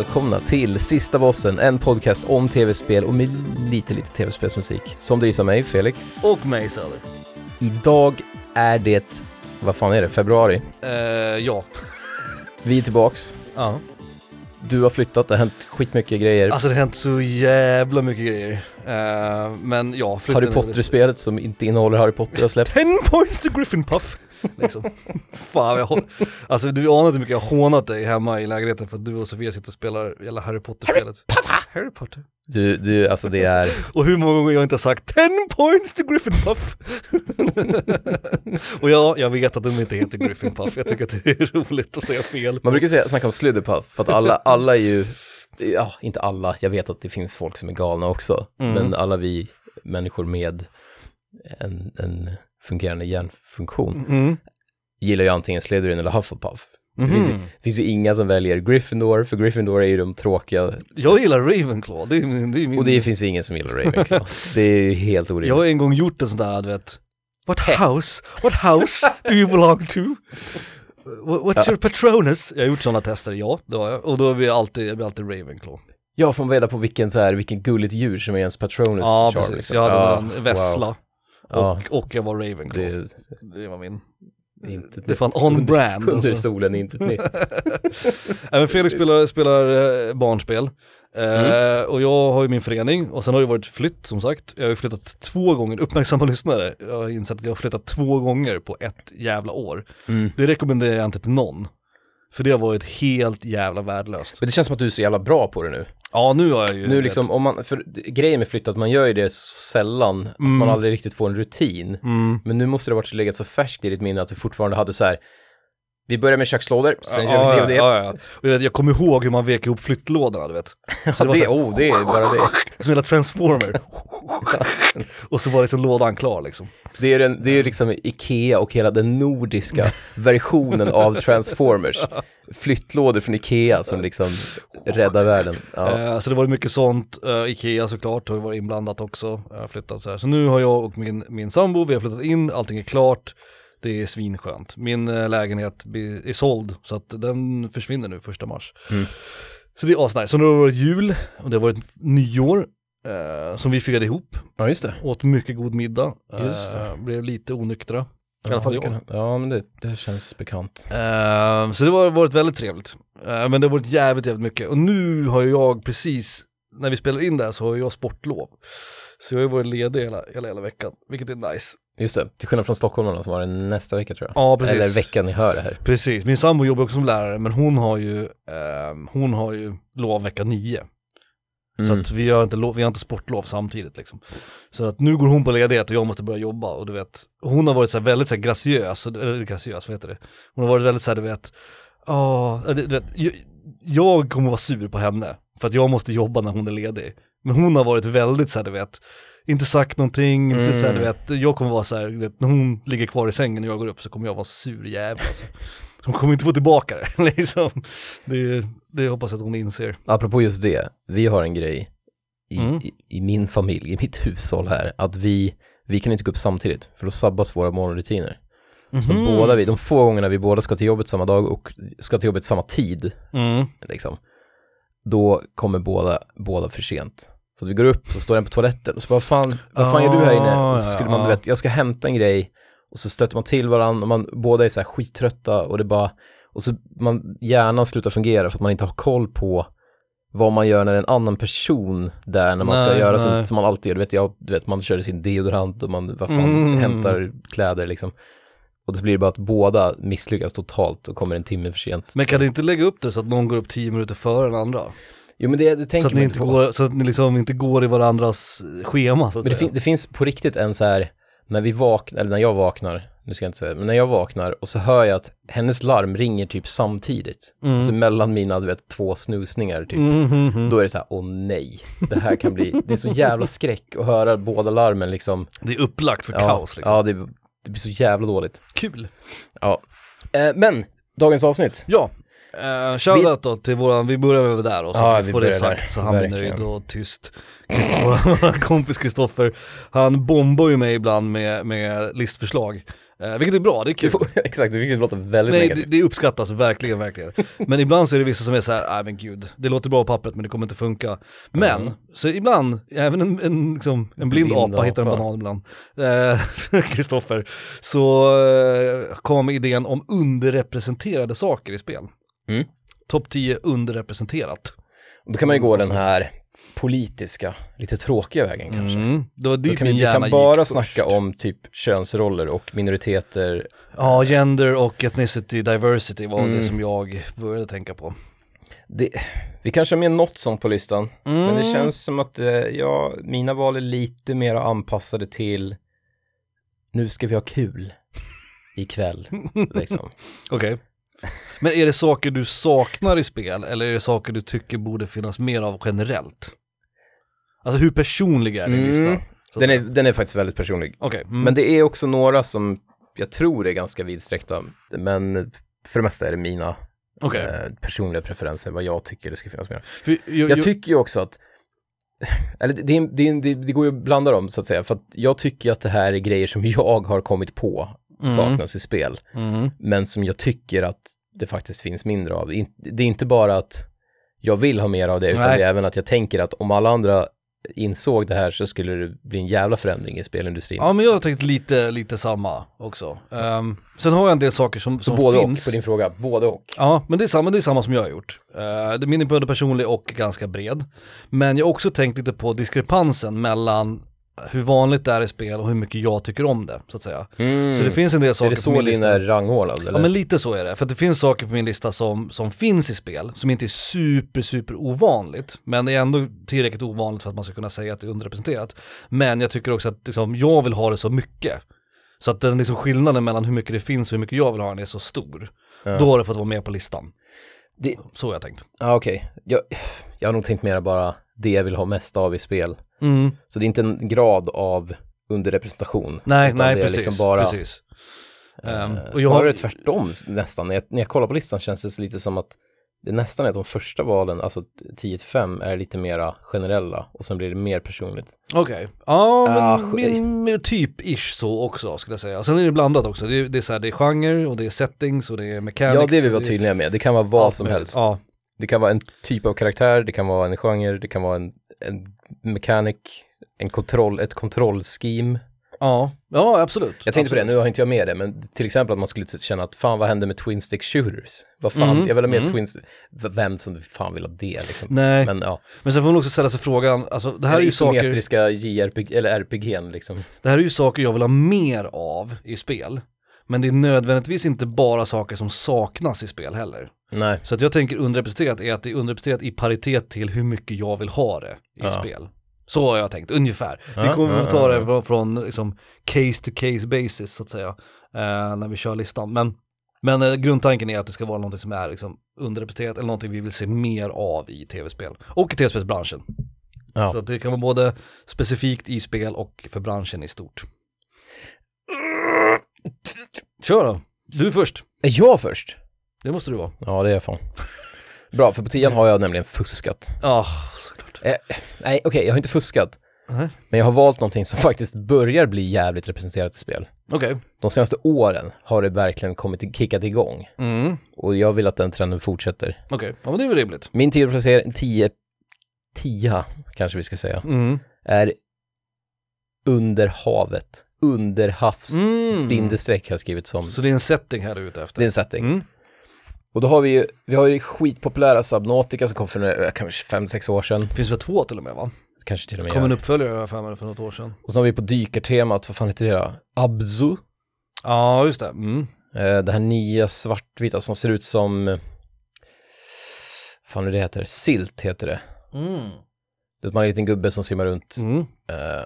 välkomna till Sista Bossen, en podcast om tv-spel och med lite, lite tv-spelsmusik. Som drivs av mig, Felix. Och mig Söder. Idag är det, vad fan är det, februari? Eh, ja. Vi är tillbaks. ja. Du har flyttat, det har hänt skitmycket grejer. Alltså det har hänt så jävla mycket grejer. Eh, men ja, Harry Potter-spelet som inte innehåller Harry Potter har släppts. 10 points to Griffin Puff! Liksom. Fan jag Alltså du anar inte hur mycket jag har hånat dig hemma i lägenheten för att du och Sofia sitter och spelar jävla Harry Potter-spelet. Potter! Harry Potter. Du, du, alltså det är, Och hur många gånger jag inte har sagt 10 points to Griffin Puff! och ja, jag vet att den inte heter Griffin Puff, jag tycker att det är roligt att säga fel. man brukar säga, snacka om Slitherpuff, för att alla, alla är ju, ja, inte alla, jag vet att det finns folk som är galna också, Mm. men alla vi människor med en, en fungerande hjärnfunktion Mm. gillar ju antingen Slytherin eller Hufflepuff. Det, finns ju, Mhm. det finns ju inga som väljer Gryffindor, för Gryffindor är ju de tråkiga, Jag gillar Ravenclaw, det är min... Det är min... och det finns ingen som gillar Ravenclaw. det är ju helt Jag orimligt. har en gång gjort en sån där, du vet What Test. house, what house do you belong to? What- What's your patronus? Jag har gjort sådana tester, ja, det har jag. Och då är vi alltid, jag blir alltid Ravenclaw. Jag får reda på vilken så här, vilken gulligt djur som är ens Patronus Ja, precis. liksom. Jag hade Ja, en vessla wow. Ja, och, och jag var Ravenclaw. det Det, var min. inte Det är fan on Under- brand. Under Alltså. solen inte ett nytt. Även Felix spelar, spelar eh, barnspel. Eh, och jag har ju min förening och sen har det varit flytt som sagt. Jag har ju flyttat två gånger, uppmärksamma lyssnare. Jag har insett att jag har flyttat två gånger på ett jävla år. Mm. Det rekommenderar jag inte till någon. För det har varit helt jävla värdelöst. Men det känns som att du är så jävla bra på det nu. Ja nu har jag ju Nu liksom, om man, för grejen med flytt att man gör ju det så sällan, att Mm. man aldrig riktigt får en rutin. Mm. Men nu måste det ha varit så legat så färskt i ditt minne att du fortfarande hade så här. Vi börjar med kökslådor, sen ja, gör vi det och det. Ja, ja. Och jag, vet, jag kommer ihåg hur man vek ihop flyttlådorna du vet. Så det, var så här- oh, det är bara det. Som hela transformer. och så var liksom lådan klar liksom. Det är, den, det är liksom Ikea och hela den nordiska versionen av Transformers. Flyttlådor från Ikea som liksom räddar världen. Ja. Eh, så det var mycket sånt, uh, Ikea såklart har varit inblandat också, uh, flyttat så här. Så nu har jag och min, min sambo, vi har flyttat in, allting är klart, det är svinskönt. Min eh, lägenhet är såld, så att den försvinner nu första mars. Mm. Så det är asnice. Så nu har det varit jul, och det har varit nyår, eh, som vi firade ihop, ja, just det. åt mycket god middag, Just det. Eh, blev lite onyktra. I alla fall ja, jag. Ja, men det, det känns bekant. Eh, så det har varit väldigt trevligt. Eh, men det har varit jävligt, jävligt mycket. Och nu har jag precis, när vi spelar in det här så har jag sportlov. Så jag har ju varit ledig hela, hela, hela veckan, vilket är nice. Just det, till skillnad från stockholmarna som var det nästa vecka tror jag. Ja, precis. Eller veckan ni hör det här. Precis, min sambo jobbar också som lärare, men hon har ju, ehm, hon har ju lov vecka nio. Så Mm. att vi har, inte lov, vi har inte sportlov samtidigt liksom. Så att nu går hon på ledighet och jag måste börja jobba och du vet, hon har varit så här väldigt så här graciös, eller graciös, vad heter det? Hon har varit väldigt så här, du vet, ja, du vet, jag, jag kommer vara sur på henne för att jag måste jobba när hon är ledig. Men hon har varit väldigt så här, du vet, inte sagt någonting, inte så här, du Mm. vet, jag kommer vara så här, du vet, när hon ligger kvar i sängen och jag går upp så kommer jag vara sur jävel alltså. Hon kommer inte få tillbaka det, liksom. Det, det hoppas jag att hon inser. Apropå just det, vi har en grej i, Mm. i, i min familj, i mitt hushåll här, att vi, vi kan inte gå upp samtidigt, för då sabbas våra morgonrutiner. Så Mhm. båda vi, de få gångerna vi båda ska till jobbet samma dag och ska till jobbet samma tid, Mm. liksom, då kommer båda, båda för sent. Så att vi går upp, så står den på toaletten och så bara, fan, vad fan gör du här inne? Ah, Och så skulle man, du vet, jag ska hämta en grej och så stöter man till varandra och man, båda är så här skittrötta och det bara, och så man, hjärnan slutar fungera för att man inte har koll på vad man gör när en annan person där när man ska Nej, göra nej. som, som man alltid gör, du vet, jag, du vet, man kör sin deodorant och man, vad fan, Mm. hämtar kläder liksom. Och då blir det bara att båda misslyckas totalt och kommer en timme för sent. Men kan ni inte lägga upp det så att någon går upp tio minuter före den andra? Jo men det, det tänker Så att, ni man inte på. går, så att ni liksom inte går i varandras schema så att Men det, fin- det finns på riktigt en så här, när vi vaknar, eller när jag vaknar, nu ska jag inte säga, men när jag vaknar och så hör jag att hennes larm ringer typ samtidigt. Mm. Så mellan mina, du vet, två snusningar typ. Mm, mm, mm. Då är det så här, åh nej, det här kan bli, det är så jävla skräck att höra båda larmen liksom. Det är upplagt för Ja, kaos liksom. ja det, det blir så jävla dåligt. Kul. Ja. Eh, men, dagens avsnitt. Ja, uh, shoutout då till våran, vi börjar med det där då, så att vi vi får det sagt där. så han blir Verkligen. nöjd och tyst. Vår kompis Kristoffer, han bombar ju mig ibland med, med listförslag. Eh, vilket är bra, det är kul. exakt, det låta väldigt Nej, det, negativt. det uppskattas verkligen, verkligen. Men ibland så är det vissa som är så här, nej men gud, det låter bra på pappret men det kommer inte funka. Men, Mm. så ibland, även en, en, liksom, en blind, Blind apa hittar en apa. banan ibland, Eh, Kristoffer, så eh, kom idén om underrepresenterade saker i spel. Mm. Topp 10 underrepresenterat. Då kan man ju gå den här politiska, lite tråkiga vägen kanske. Mm. Det var Då kan vi, min vi hjärna kan bara snacka först. om typ könsroller och minoriteter. Ja, gender och ethnicity, diversity var Mm. det som jag började tänka på. Det, vi kanske har med något sånt på listan. Men Mm. det känns som att, eh, ja, mina val är lite mer anpassade till nu ska vi ha kul ikväll, liksom. Okej. Men är det saker du saknar i spel eller är det saker du tycker borde finnas mer av generellt? Alltså hur personlig är din Mm. lista? Så Den är, den är faktiskt väldigt personlig. Okej. Mm. Men det är också några som jag tror är ganska vidsträckta. Men för det mesta är det mina Okej. eh, personliga preferenser, vad jag tycker det ska finnas med. För jag, Jag tycker ju också att, eller det, det, det, det, det går ju att blanda dem så att säga, för att jag tycker att det här är grejer som jag har kommit på Mm. saknas i spel, Mm. men som jag tycker att det faktiskt finns mindre av. Det är inte bara att jag vill ha mer av det, utan Nej. det är även att jag tänker att om alla andra insåg det här så skulle det bli en jävla förändring i spelindustrin. Ja men jag har tänkt lite, lite samma också. Ehm, sen har jag en del saker som, så som både finns. och på din fråga, både och. Ja, men det är samma, det är samma som jag har gjort. Uh, min är både personlig och ganska bred. Men jag har också tänkt lite på diskrepansen mellan hur vanligt det är i spel och hur mycket jag tycker om det, så att säga. Mm. Så det finns en del saker är det på så min din lista. är rangordnad? Eller? Ja men lite så är det, för att det finns saker på min lista som, som finns i spel, som inte är super, super ovanligt, men det är ändå tillräckligt ovanligt för att man ska kunna säga att det är underrepresenterat. Men jag tycker också att liksom, jag vill ha det så mycket. Så att den liksom skillnaden mellan hur mycket det finns och hur mycket jag vill ha den är så stor. Ja. Då har det fått vara med på listan. Det- Så har jag tänkt. Ja okej, jag, jag har nog tänkt mera bara det jag vill ha mest av i spel. Mm. Så det är inte en grad av underrepresentation. Nej, nej det är precis. liksom bara, precis. Ehm, och jag har- tvärtom nästan. När jag, när jag kollar på listan känns det lite som att det nästan är att de första valen, alltså 10-5, är lite mera generella och sen blir det mer personligt. Okej, ja men Ah, sk- min, min typ ish så också skulle jag säga. Sen är det blandat också, det är, det är så här, det är genre och det är settings och det är mechanics. ja, det vill vi vara tydliga med. Det kan vara vad som helst. Ja, Det kan vara en typ av karaktär, det kan vara en genre, det kan vara en, en mechanic, en kontroll, ett kontrollscheme. ja, ja absolut. Jag tänkte på det, absolut. nu har inte jag med det, men till exempel att man skulle känna att fan vad hände med twin stick shooters? Vad fan, Mm, jag vill ha mer mm. twin vem som fan vill ha det liksom. Nej, men, Men ja, sen får man också ställa sig frågan, alltså det här är ju saker, isometriska JRPG, eller RPG'n liksom. det här är ju saker jag vill ha mer av i spel. Men det är nödvändigtvis inte bara saker som saknas i spel heller. Nej, Så att jag tänker underrepresenterat är att det är underrepresenterat i paritet till hur mycket jag vill ha det i Ja. spel. Så har jag tänkt, ungefär. vi Ja, kommer ja, att ta det från, från liksom, case to case basis så att säga, eh, när vi kör listan. Men, men eh, grundtanken är att det ska vara någonting som är liksom, underrepresenterat eller någonting vi vill se mer av i tv-spel. Och i tv-spelsbranschen. Så att det kan vara både specifikt i spel och för branschen i stort. Kör då, du först. är jag först? Det måste du vara. Ja, det är jag fan. Bra, för på tian har jag nämligen fuskat. Ja, såklart. Nej, okej, jag har inte fuskat. Nej. Men jag har valt någonting som faktiskt börjar bli jävligt representerat i spel. Okej. De senaste åren har det verkligen kommit, kickat igång. Mm. Och jag vill att den trenden fortsätter. Okej, ja men det är väl rimligt. Min tio placering, tio, tia kanske vi ska säga, Mm. är under havet. Under havs, Mm. bindestreck har jag skrivit som. Så det är en setting här du är ute efter? Det är en setting. Mm. Och då har vi ju, vi har ju skitpopulära Subnautica som kom för några, kanske fem, sex år sedan. Det finns väl två till och med va? Kanske till och med Kom en uppföljare jag för mig för något år sedan. Och så har vi på dykartemat, vad fan heter det då? Abzu. Ja, just det. Mm. Eh, det här nya svartvita som ser ut som, eh, fan hur det heter, silt heter det. Mm. Det är en liten gubbe som simmar runt. Mm. Eh,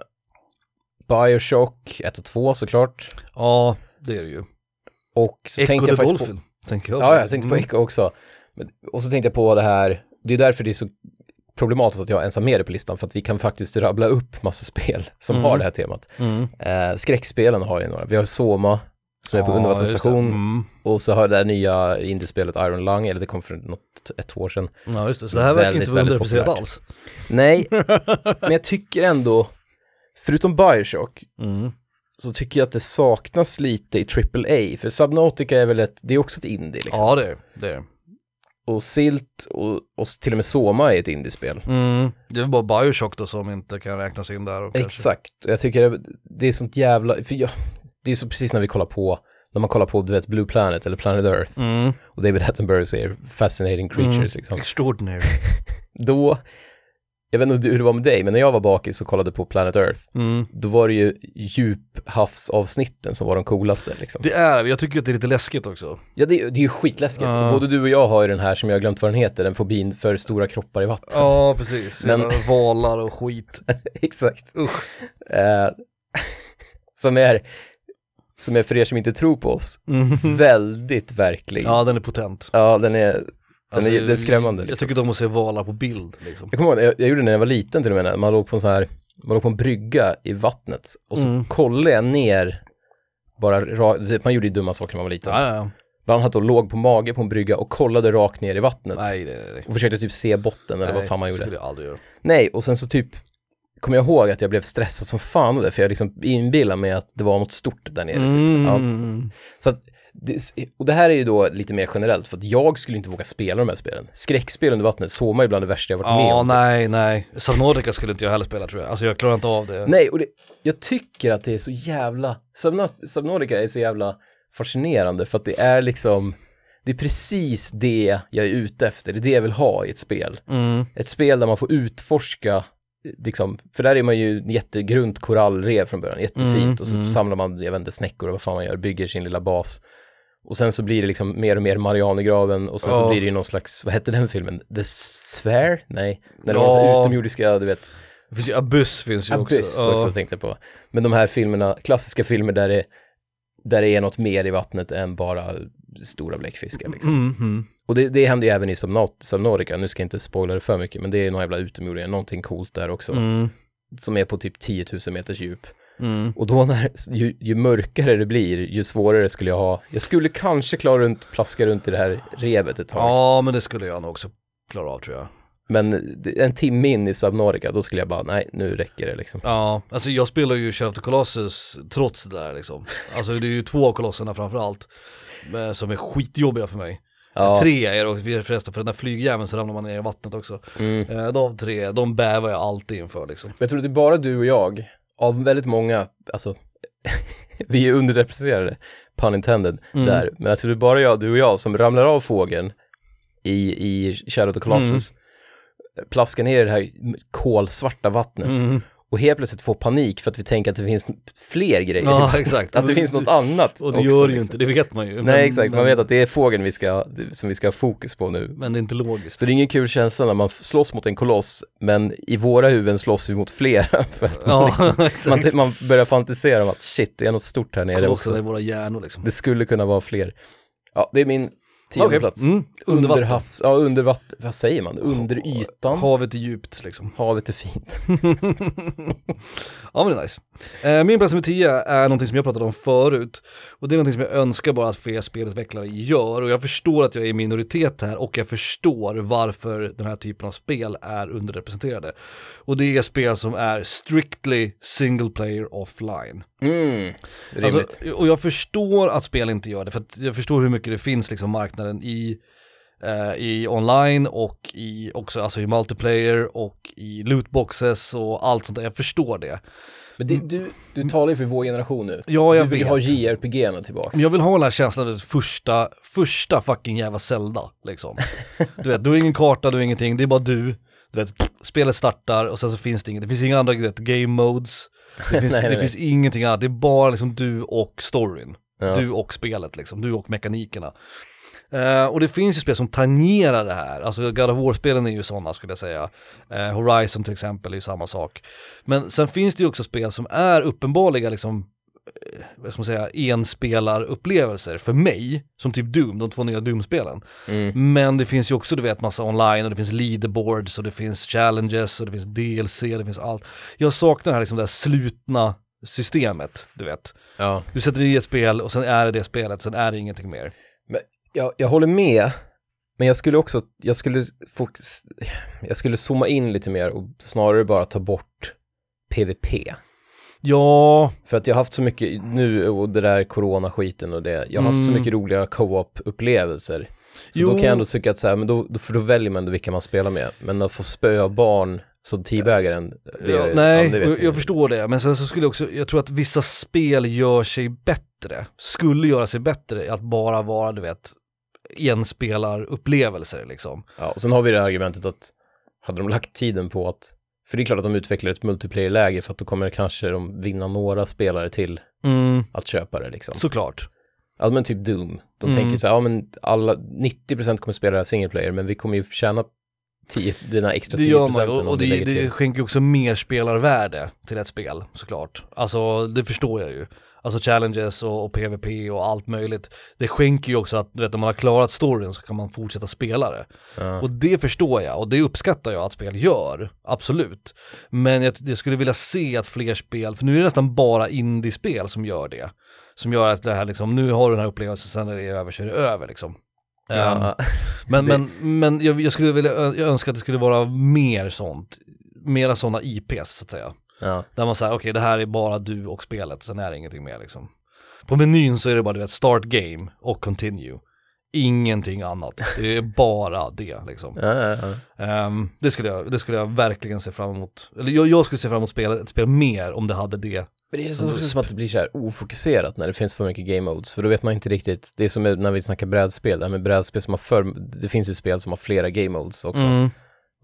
Bioshock 1 och 2 såklart. Ja, det är det ju. Och så Echo tänkte the jag faktiskt Dolphin, tänker jag. ja jag tänkte på Mm. Echo också. Men, och så tänkte jag på det här, det är därför det är så problematiskt att jag ens har med det på listan, för att vi kan faktiskt rabbla upp massa spel som Mm. har det här temat. Mm. Eh, skräckspelen har ju några, vi har Soma, som är på Ja, undervattensstation. Mm. och så har det här nya indiespelet Iron Lung, eller det kom för något, ett år sedan. Ja, just det. Så det här verkar inte vara underrepresenterat alls. Nej, men jag tycker ändå, förutom Bioshock, Mm. Så tycker jag att det saknas lite i AAA, för Subnautica är väl ett, det är också ett indie liksom. Ja det är det. Och Silt och, och till och med Soma är ett indiespel. Mm. Det är bara Bioshock då som inte kan räknas in där. Och Exakt, och jag tycker det, det är sånt jävla, för jag, det är så precis när vi kollar på, när man kollar på du vet Blue Planet eller Planet Earth Mm. och David Attenborough säger fascinating creatures liksom. Extraordinary. Då, jag vet inte hur det var med dig, men när jag var bakis och kollade på Planet Earth, Mm. då var det ju djuphavsavsnitten som var de coolaste liksom. Det är jag tycker att det är lite läskigt också. Ja, det, det är ju skitläskigt. Och Både du och jag har ju den här som jag har glömt vad den heter, den fobin för stora kroppar i vatten. Ja precis, Men- valar och skit. Exakt. Eh, som är, som är för er som inte tror på oss, Mm. väldigt verklig. Ja den är potent. Ja, den är, den är, den är skrämmande. Jag Liksom. tycker de måste se valar på bild liksom. Jag kommer ihåg, jag, jag gjorde det när jag var liten till och med, man låg på en sån här, man låg på en brygga i vattnet och så Mm. kollade jag ner, bara ra- man gjorde ju dumma saker när man var liten. Ja, ja, ja. Bland annat då låg på mage på en brygga och kollade rakt ner i vattnet. Nej, nej, nej. Och försökte typ se botten eller vad Nej, fan man gjorde. skulle jag aldrig göra. Nej, och sen så typ kommer jag ihåg att jag blev stressad som fan av det, för jag liksom inbillade mig att det var något stort där nere. Typ. Ja. Mm. Så att, det, och det här är ju då lite mer generellt, för att jag skulle inte våga spela de här spelen. Skräckspel under vattnet, Soma är bland det värsta jag varit med Ja, om. nej, nej. Subnautica skulle inte jag heller spela tror jag. Alltså jag klarar inte av det. Nej, och det, jag tycker att det är så jävla, Subnaut- Subnautica är så jävla fascinerande, för att det är liksom, det är precis det jag är ute efter, det är det jag vill ha i ett spel. Mm. Ett spel där man får utforska, liksom, för där är man ju jättegrunt korallrev från början, jättefint, Mm, och så mm. samlar man, jag vet inte, snäckor och vad fan man gör, bygger sin lilla bas. Och sen så blir det liksom mer och mer Marianergraven och sen så Ja. blir det ju någon slags, vad hette den filmen? The Sphere? Nej, när det var så utomjordiska, du vet, finns ju Abyss finns ju också. Abyss också, Ja. tänkte jag på. Men de här filmerna, klassiska filmer där det, där det är något mer i vattnet än bara stora bläckfiskar liksom. Mm, mm. Och det, det händer ju även i Subnaut, Subnautica, nu ska jag inte spoila det för mycket, men det är någon jävla utomjordingar, någonting coolt där också, Mm. som är på typ 10 000 meters djup. Mm. Och då när, ju, ju mörkare det blir, ju svårare skulle jag ha, jag skulle kanske klara runt, plaska runt i det här revet ett tag. Ja, men det skulle jag nog också klara av tror jag. Men en timme in i Subnautica, då skulle jag bara, nej, nu räcker det liksom. Ja, alltså jag spelar ju Shadow of the Colossus trots det där liksom. Alltså det är ju två av kolosserna framförallt. eh, Som är skitjobbiga för mig. Ja, Tre är det och förresten för den där flygjäveln så ramlar man ner i vattnet också. mm. Eh, De tre, de bävar jag alltid inför liksom. Men jag tror att det är bara du och jag, av väldigt många, alltså, vi är underrepresenterade, pun intended, Mm. där. Men tror det är bara jag, du och jag som ramlar av fågeln i, i Shadow of the Colossus, plaskar ner i det här kolsvarta vattnet Mm. Och helt plötsligt får panik för att vi tänker att det finns fler grejer. i Ja exakt. Att det finns något annat Och det också, gör ju liksom. inte, det vet man ju. Men- Nej exakt, man men- vet att det är fågeln vi ska, som vi ska ha fokus på nu. Men det är inte logiskt. Så det är ingen kul känsla när man slåss mot en koloss, men i våra huvuden slåss vi mot flera. För att man, Ja, liksom, exakt. man, man börjar fantisera om att shit, det är något stort här nere Kolosserna i också. våra hjärnor liksom. Det skulle kunna vara fler. Ja, det är min tionde Okej. plats. Mm. Under Under havs, ja under vatten, vad säger man? Under ytan. Havet är djupt liksom. Havet är fint. Ja men det är nice. Eh, min plats nummer 10 är någonting som jag pratade om förut. Och det är någonting som jag önskar bara att fler spelutvecklare gör. Och jag förstår att jag är i minoritet här och jag förstår varför den här typen av spel är underrepresenterade. Och det är spel som är strictly single player offline. Mm, rimligt. Alltså, och jag förstår att spel inte gör det, för jag förstår hur mycket det finns liksom marknaden i, eh, i online och i också alltså i multiplayer och i lootboxes och allt sånt där. Jag förstår det. men det, du, du talar ju för vår generation nu. Ja, jag du vill vet. ha JRPG-erna tillbaka. Men jag vill ha den här känslan av första, första fucking jävla Zelda liksom. Du vet, du har ingen karta, du har ingenting, det är bara du. Du vet, spelet startar och sen så finns det inget, det finns inga andra du vet, game modes. Det finns, Nej, det nej. finns ingenting annat, det är bara liksom du och storyn. Ja. Du och spelet liksom, du och mekanikerna. Eh, och det finns ju spel som tangerar det här, alltså God of War-spelen är ju sådana skulle jag säga. Eh, Horizon till exempel är ju samma sak. Men sen finns det ju också spel som är uppenbarliga liksom, vad ska man säga, enspelarupplevelser för mig, som typ Doom, de två nya Doom-spelen. Mm. Men det finns ju också, du vet, massa online och det finns leaderboards och det finns challenges och det finns DLC, det finns allt. Jag saknar det här liksom det här slutna systemet, du vet. Ja. Du sätter i ett spel och sen är det det spelet, sen är det ingenting mer. jag, jag håller med, men jag skulle också, jag skulle fokus, jag skulle zooma in lite mer och snarare bara ta bort PVP. Ja, För att jag har haft så mycket, nu och det där corona-skiten och det, jag har haft så Mm. mycket roliga co-op-upplevelser. Så Jo. då kan jag ändå tycka att så här, men då, för då väljer man ändå vilka man spelar med. Men att få spöa barn som teabagaren, det ja, nej, vet jag, jag förstår det. Men sen så skulle jag också, jag tror att vissa spel gör sig bättre, skulle göra sig bättre att bara vara, du vet, enspelarupplevelser liksom. Ja, och sen har vi det här argumentet att hade de lagt tiden på att, för det är klart att de utvecklar ett multiplayer-läge för att då kommer kanske de vinna några spelare till Mm, att köpa det liksom. såklart. Ja men typ Doom, de Mm. tänker så här, ja men alla, 90% kommer spela det single player men vi kommer ju tjäna 10, dina extra Det 10% gör man och, det, det skänker ju också mer spelarvärde till ett spel, såklart. Alltså, det förstår jag ju. Alltså challenges och, och PVP och allt möjligt. Det skänker ju också att, du vet, när man har klarat storyn så kan man fortsätta spela det. Ja. Och det förstår jag och det uppskattar jag att spel gör, absolut. Men jag, jag skulle vilja se att fler spel, för nu är det nästan bara indie-spel som gör det. Som gör att det här liksom, nu har du den här upplevelsen, sen när det är över så är det över liksom. Ja, men, Det- men, men jag, jag skulle vilja, jag önskar att det skulle vara mer sånt, mera sådana IPs så att säga. Ja. Där man säger, okej det här är bara du och spelet, sen är det ingenting mer liksom. På menyn så är det bara du vet, start game och continue. Ingenting annat, det är bara det liksom. Ja, ja. Ehm, det, skulle jag, det skulle jag verkligen se fram emot. Eller jag, jag skulle se fram emot spela, ett spel mer om det hade det. Men det känns också som att det blir så här ofokuserat när det finns för mycket game modes, för då vet man inte riktigt, det är som när vi snackar brädspel, det här med brädspel som har för, det finns ju spel som har flera game modes också. Mm.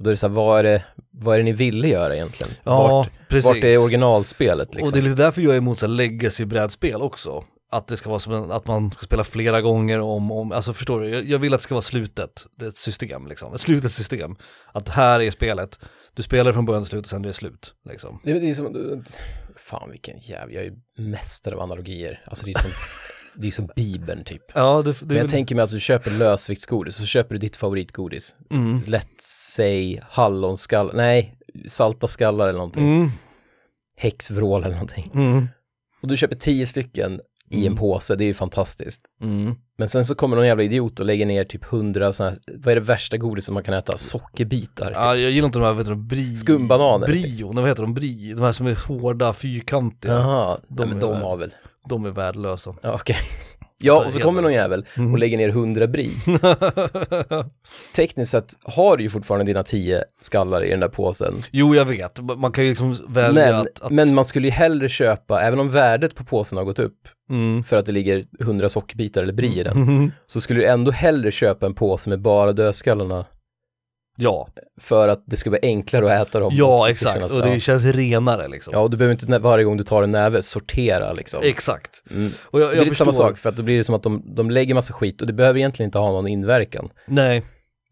Och då är det så här, vad är det, vad är det ni ville göra egentligen? Ja, vart, precis. vart är originalspelet liksom? Och det är lite därför jag är emot så här legacy-brädspel också. Att det ska vara som en, att man ska spela flera gånger om, om alltså förstår du? Jag, jag vill att det ska vara slutet, det är ett system liksom, ett slutet system. Att här är spelet, du spelar från början till slut och sen är det slut liksom. Det, det är som, fan vilken jävla, jag är ju mästare av analogier. Alltså det är som, det är som bibeln typ. Ja, det, det Men jag tänker mig att du köper lösviktsgodis, så köper du ditt favoritgodis. mm. Let's say hallonskallar, nej, salta skallar eller någonting. Mm. Häxvrål eller någonting. Mm. Och du köper tio stycken i en Mm. påse, det är ju fantastiskt. Mm. Men sen så kommer någon jävla idiot och lägger ner typ hundra sådana här, vad är det värsta godis som man kan äta? Sockerbitar. Ja, jag gillar inte de här, vad heter de, bri... Skumbananer. Brio, nej, vad heter de, bri? De här som är hårda, fyrkantiga. Jaha, De de, men de har väl. De är värdelösa. Ja, okej. Ja, Så och så helt kommer någon jävel Mm. och lägger ner hundra bri. Tekniskt sett har du ju fortfarande dina tio skallar i den där påsen. jo, jag vet. Man kan ju liksom välja Men, att... att... men man skulle ju hellre köpa, även om värdet på påsen har gått upp, Mm. för att det ligger hundra sockerbitar eller bri i den, så skulle du ändå hellre köpa en påse med bara dödskallarna Ja, för att det ska vara enklare att äta dem. ja exakt. kännas- och det ja. känns renare liksom. Ja, och du behöver inte varje gång du tar en näve sortera liksom. Exakt. Mm. Och jag, Det är jag lite samma sak, för att då blir det som att de, de lägger massa skit och det behöver egentligen inte ha någon inverkan. Nej,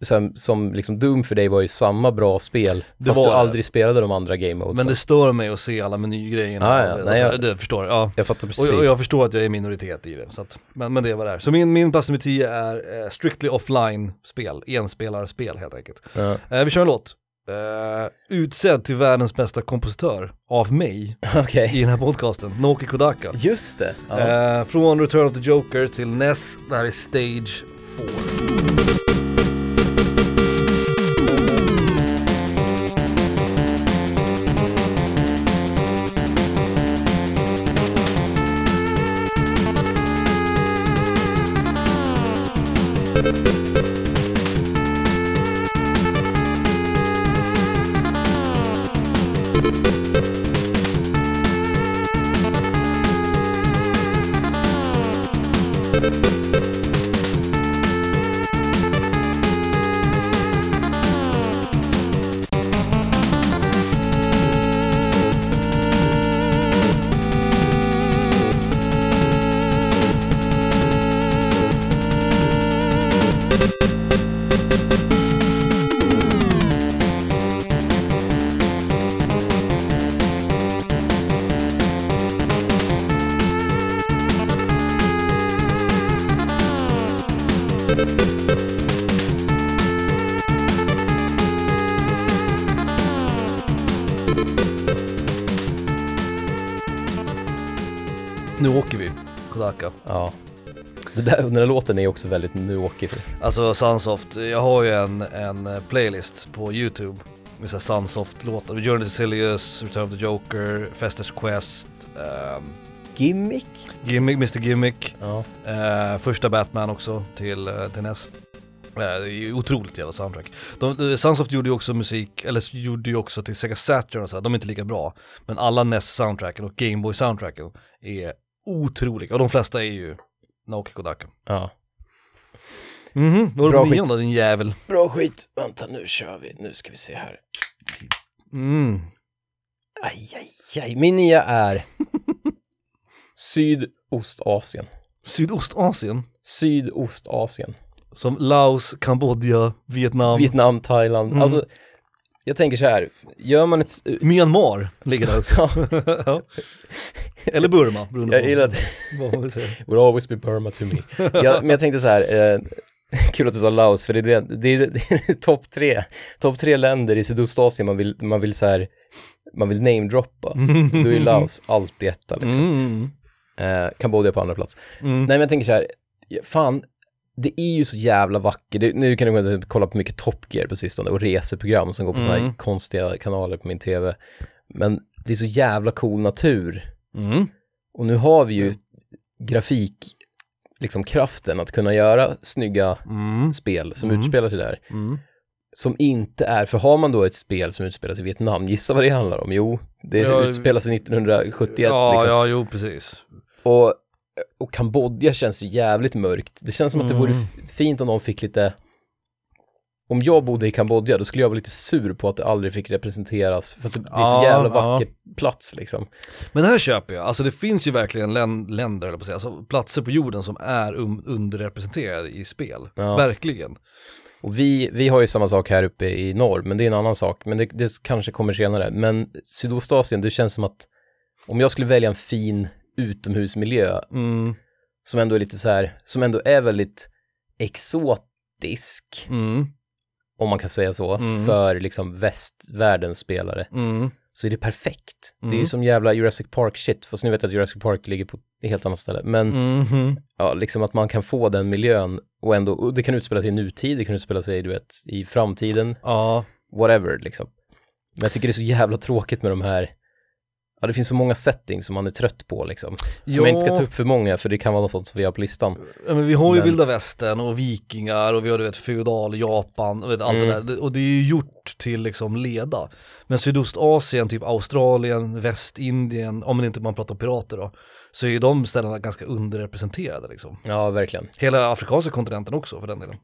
Som, som liksom Doom för dig var ju samma bra spel, Det fast du det. aldrig spelade de andra game modesen. men det stör mig att se alla menygrejerna. Ja, ja, det, nej, alltså, jag- det förstår jag. Ja. Jag fattar precis. Och, och jag förstår att jag är minoritet i det, så att, men, men det var där. Så min, min plats nummer 10 är eh, strictly offline-spel, enspelarspel helt enkelt. Ja. Eh, vi kör en låt. Eh, utsedd till världens bästa kompositör av mig Okej, i den här podcasten, Naoki Kodaka. just det. Ja. Eh, från Return of the Joker till Ness, det här är Stage 4. Den där låten är också väldigt nu åker Alltså Sunsoft, jag har ju en, en eh, playlist på YouTube med såhär Sunsoft-låtar. Journey to Silius, Return of the Joker, Festus Quest, ehm, Gimmick? Gimmick, Mr Gimmick, Ja. eh, första Batman också till, eh, till NES. Det är ju otroligt jävla soundtrack. De, de, Sunsoft gjorde ju också musik, eller gjorde ju också till Sega Saturn och så här. de är inte lika bra. Men alla NES-soundtracken och Gameboy soundtracken är otroliga, och de flesta är ju Naoki Kodaka. ja. Mhm, vad Bra var det skit. då din jävel? Bra skit. Vänta, nu kör vi. Nu ska vi se här. Mm. Aj, aj, aj. Min nia är Sydostasien. Sydostasien, Sydostasien. som Laos, Kambodja, Vietnam, Vietnam, Thailand. Mm. Alltså, jag tänker så här. Gör man ett... Myanmar ligger där också. Ja. Eller Burma, beroende jag gillar det. vad man vill säga. Will always be Burma to me. jag, men jag tänkte så här. Eh, kul att du sa Laos, för det är, det, det är, det är topp tre, topp tre länder i Sydostasien man vill, man vill så här, man vill namedroppa. Då är Laos alltid etta liksom. Mm. Eh, Kambodja på andra plats. Mm. Nej men jag tänker så här, fan, det är ju så jävla vackert. Det, nu kan du kolla på mycket Top Gear på sistone och reseprogram som går på sådana här Mm. konstiga kanaler på min tv. Men det är så jävla cool natur. Mm. Och nu har vi ju grafik, liksom kraften att kunna göra snygga Mm. spel som Mm. utspelar sig där. Mm. Som inte är, för har man då ett spel som utspelar sig i Vietnam, gissa vad det handlar om? Jo, det Ja, utspelar sig 1971 Ja, liksom. ja, jo precis. Och, och Kambodja känns ju jävligt mörkt. Det känns som att det vore Mm. fint om de fick lite om jag bodde i Kambodja då skulle jag vara lite sur på att det aldrig fick representeras för att det, det är så Ja, jävla ja. vacker plats liksom. Men det här köper jag, alltså det finns ju verkligen län- länder, eller på säga, alltså platser på jorden som är um- underrepresenterade i spel. Ja. Verkligen. Och vi, vi har ju samma sak här uppe i norr, men det är en annan sak. Men det, det kanske kommer senare. Men Sydostasien, det känns som att om jag skulle välja en fin utomhusmiljö Mm. som ändå är lite så här, som ändå är väldigt exotisk, Mm. om man kan säga så, Mm. för liksom västvärldens spelare, Mm. så är det perfekt. Det är ju Mm. som jävla Jurassic Park shit, fast ni vet att Jurassic Park ligger på ett helt annat ställe. Men Mhm. ja, liksom att man kan få den miljön och ändå, och det kan utspela sig i nutid, det kan utspela sig, du vet, i framtiden, Ja. whatever liksom. Men jag tycker det är så jävla tråkigt med de här, ja det finns så många settings som man är trött på liksom. Som Ja. jag inte ska ta upp för många, för det kan vara något som vi har på listan. Ja, men vi har ju Men- vilda västern och vikingar och vi har du vet feudal Japan och vet, allt Mm. det där. Och det är ju gjort till liksom leda. Men Sydostasien, typ Australien, Västindien, om man inte man pratar pirater då, så är ju de ställena ganska underrepresenterade liksom. Ja, verkligen. Hela afrikanska kontinenten också för den delen.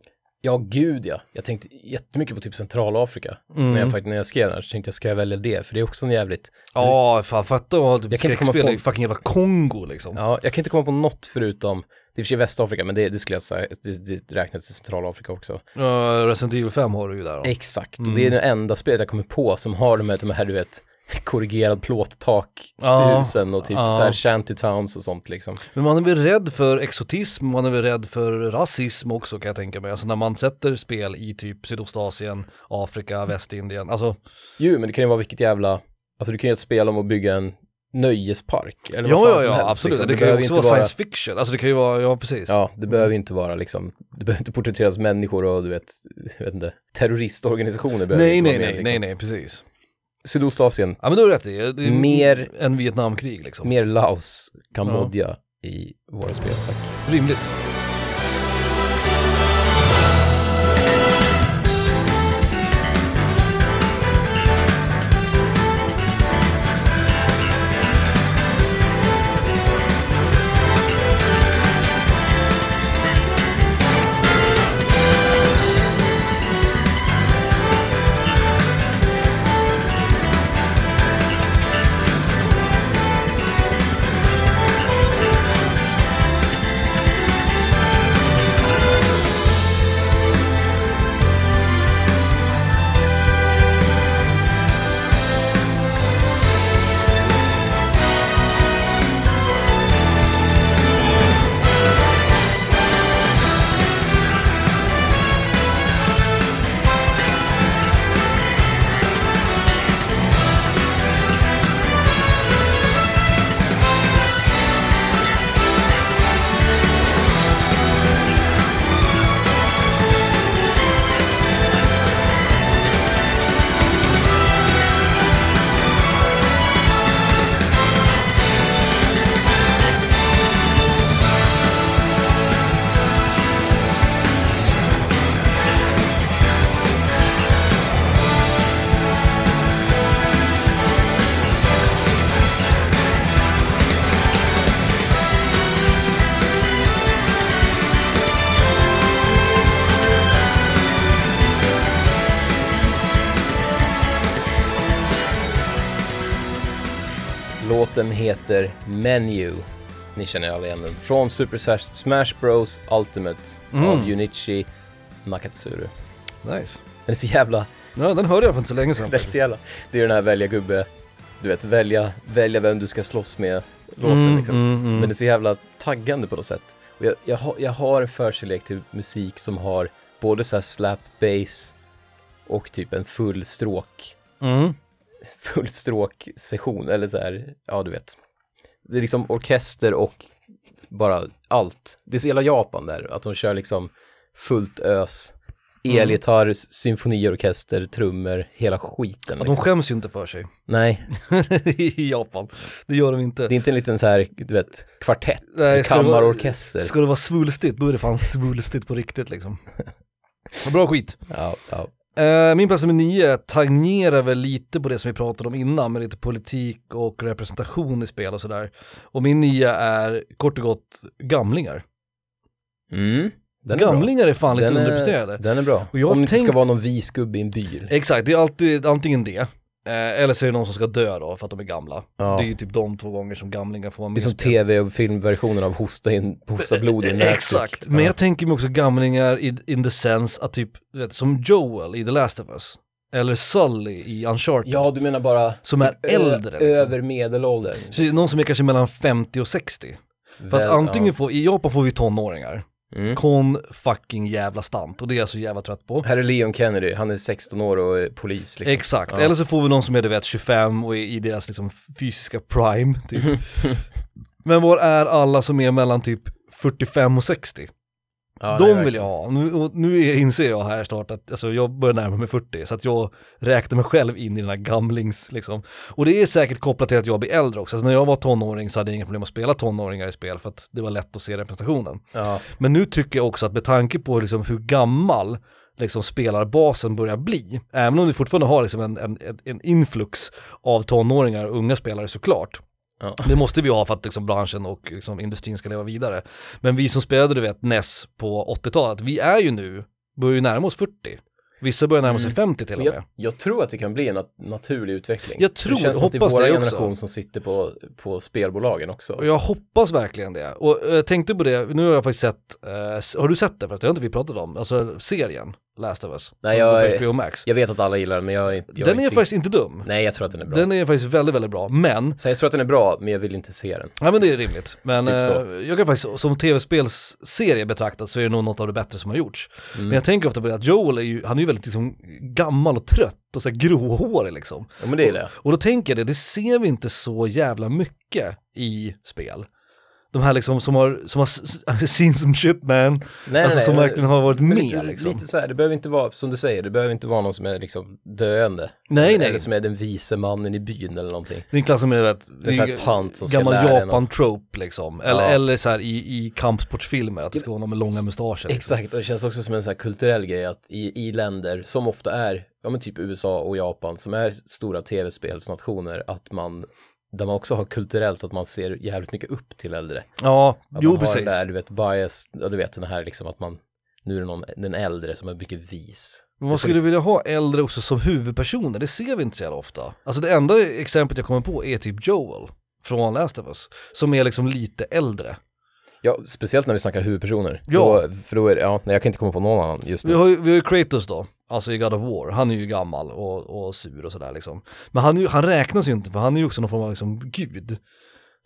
Ja, gud ja. Jag tänkte jättemycket på typ Centralafrika. Mm. När, jag, faktiskt- när jag skrev den här så tänkte jag, ska jag välja det? För det är också en jävligt, Ja, fan fatta att ha typ Jag kan inte komma på- i fucking jävla Kongo liksom. ja, jag kan inte komma på något förutom, det är i och för sig Västafrika, men det, det skulle jag säga, det, det räknas till Centralafrika också. Ja, Resident Evil 5 har du ju där då. Exakt, och Mm. det är det enda spelet jag kommer på som har de här, de här du vet, korrigerad plåttak Ja, husen och typ ja. så här shantytowns och sånt liksom. Men man är väl rädd för exotism, man är väl rädd för rasism också kan jag tänka mig. Alltså när man sätter spel i typ Sydostasien, Afrika, Västindien, alltså Jo, men det kan ju vara vilket jävla, alltså du kan ju ett spel om att bygga en nöjespark eller vad Ja, fan ja, som ja, helst, absolut. liksom. Det, kan ju också vara science fiction, alltså det kan ju vara, ja precis. Ja, det behöver inte vara liksom, det behöver inte porträtteras människor och du vet, jag vet inte, terroristorganisationer behöver nej, inte nej, vara nej, med, nej, liksom. nej, precis. Sydostasien, Ja men du har rätt i, det är Mer- än Vietnamkrig liksom. mer Laos, Kambodja i våra spel, tack. Rimligt. Låten heter Menu. Ni känner alla igen den. Från Super Smash- Bros Ultimate Mm. av Junichi Nakatsuru. Nice. Den är så jävla, Ja, den hörde jag för inte så länge sedan. det är så jävla, det är den här välja gubbe, du vet, välja, välja vem du ska slåss med låten Mm, liksom. mm, mm. Men det är så jävla taggande på något sätt. Och jag, jag, har, jag har en förkärlek till musik som har både så här slap bass och typ en full stråk, Mm. Full stråk session eller så här, ja du vet. Det är liksom orkester och bara allt. Det är så jävla Japan där, att de kör liksom fullt ös, Mm. elgitarr, symfoniorkester, trummor, hela skiten Ja, de liksom. skäms ju inte för sig. Nej, I Japan. Det gör de inte. det är inte en liten så här, du vet, kvartett, Nej, ska det vara- kammarorkester. Ska det vara svulstigt, då är det fan svulstigt på riktigt liksom. Bra skit. Ja, ja. Eh, min plats nummer nio tangerar väl lite på det som vi pratade om innan med lite politik och representation i spel och sådär. Och min nia är kort och gott gamlingar. Mm, den gamlingar är bra. Om det inte ska vara någon vis gubbe i en bil. Exakt, det är antingen det, eh, eller så är det någon som ska dö då för att de är gamla. Ja. Det är ju typ de två gånger som gamlingar får vara Det med är som tv och filmversionen av Hosta, in, hosta blod i en. Exakt, men jag tänker mig också gamlingar i, in the sense att typ, vet, som Joel i The Last of Us. Eller Sully i Uncharted. Ja, du menar bara Som är typ ö- äldre, liksom. över medelåldern. Det är någon som är kanske mellan 50 och 60. För att Väl- antingen får, i Japan får vi tonåringar, ja. Mm. kon fucking jävla stant och det är jag så jävla trött på. Här är Leon Kennedy, han är 16 år och är polis liksom. Exakt, Ja. eller så får vi någon som är du vet 25 och är i deras liksom fysiska prime typ. Men var är alla som är mellan typ 45 och 60? Ja, De vill jag ha. Nu, och nu är- inser jag här snart att alltså, jag börjar närma mig 40, så att jag räknar mig själv in i den här gamlings liksom. Och det är säkert kopplat till att jag blir äldre också. Alltså, när jag var tonåring så hade jag inga problem att spela tonåringar i spel för att det var lätt att se representationen. Ja, Men nu tycker jag också att med tanke på liksom hur gammal liksom spelarbasen börjar bli, även om vi fortfarande har liksom en, en, en- en influx av tonåringar och unga spelare såklart. Ja. Det måste vi ha för att liksom branschen och liksom industrin ska leva vidare. Men vi som spelade du vet NES på 80-talet, vi är ju nu, börjar ju närma oss 40. Vissa börjar närma sig Mm. 50 till och med. jag, jag tror att det kan bli en nat- naturlig utveckling. Jag tror- det känns att det hoppas är vår det också. generation som sitter på, på spelbolagen också. Och jag hoppas verkligen det. Och eh, jag tänkte på det, nu har jag faktiskt sett, eh, har du sett det? För det har inte vi pratat om, alltså serien Last of Us. Nej, jag är- HBO Max. Jag vet att alla gillar den, men jag, är jag den är inte... faktiskt inte dum. Nej, jag tror att den är bra. Den är faktiskt väldigt, väldigt bra. Men, Så jag tror att den är bra, men jag vill inte se den. ja men det är rimligt. Men Typ eh, jag kan faktiskt, som tv-spelsserie betraktat så är det nog något av det bättre som har gjorts. Mm. Men jag tänker ofta på det att Joel är ju, han är ju väldigt liksom gammal och trött och så här gråhårig liksom. Ja, men det gillar jag. Och då tänker jag det, det ser vi inte så jävla mycket i spel. De här liksom som har, som har s- s- seen some shit man, Nej, alltså nej, som nej. verkligen har varit med lite, liksom. lite så här, det behöver inte vara, som du säger, det behöver inte vara någon som är liksom döende. Nej, eller, nej. som är den vise mannen i byn eller någonting. Det är en klass som är vet, Det är så här tant som gammal Japan-trope liksom. Eller, Ja. eller så här i, i kampsportsfilmer, att det ska vara någon med långa mustascher. Liksom. Exakt, och det känns också som en så här kulturell grej att i, i länder som ofta är, ja men typ USA och Japan, som är stora tv-spelsnationer, att man, där man också har kulturellt att man ser jävligt mycket upp till äldre. Ja, Att jo man har precis. där, du vet, bias, ja du vet den här liksom att man, nu är det någon, den äldre som är mycket vis. Men man skulle liksom- vilja ha äldre också som huvudpersoner, det ser vi inte så jävla ofta. Alltså det enda exemplet jag kommer på är typ Joel från Last of Us, som är liksom lite äldre. Ja, speciellt när vi snackar huvudpersoner. Ja. Då, för då är det, ja, nej jag kan inte komma på någon annan just Vi nu. har ju, vi har ju Kratos då, alltså i God of War, han är ju gammal och, och sur och sådär liksom. Men han, han räknas ju inte för han är ju också någon form av liksom gud.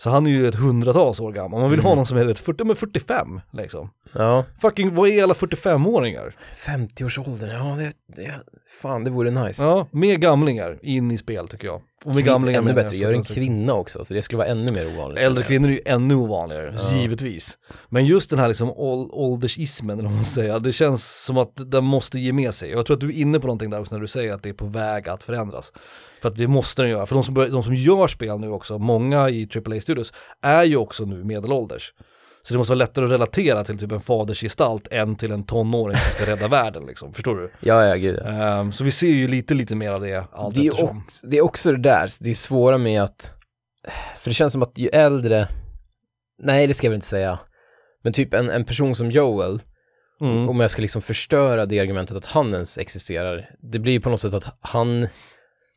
Så han är ju ett hundratals år gammal, man vill ha Mm. någon som är ett 40, men 45 liksom. Ja, Fucking, vad är alla 45-åringar? 50-årsåldern, ja det, det, fan det vore nice. Ja, mer gamlingar in i spel tycker jag. Och med gamlingar ännu bättre, gör en 46. kvinna också, för det skulle vara ännu mer ovanligt. Äldre kvinnor är ju ännu ovanligare, Ja. givetvis. Men just den här liksom ål- åldersismen, eller vad man säger, det känns som att den måste ge med sig. Jag tror att du är inne på någonting där också när du säger att det är på väg att förändras. För att det måste den göra. För de som, börjar, de som gör spel nu också, många i AAA-studios, är ju också nu medelålders. Så det måste vara lättare att relatera till typ en fadersgestalt än till en tonåring som ska rädda världen liksom, förstår du? Ja, ja, gud ja. Ehm, så vi ser ju lite, lite mer av det allt det, är eftersom. också, det är också det där, det är svåra med att, för det känns som att ju äldre, nej det ska jag väl inte säga, men typ en, en person som Joel, Mm. om jag ska liksom förstöra det argumentet att han ens existerar, det blir ju på något sätt att han,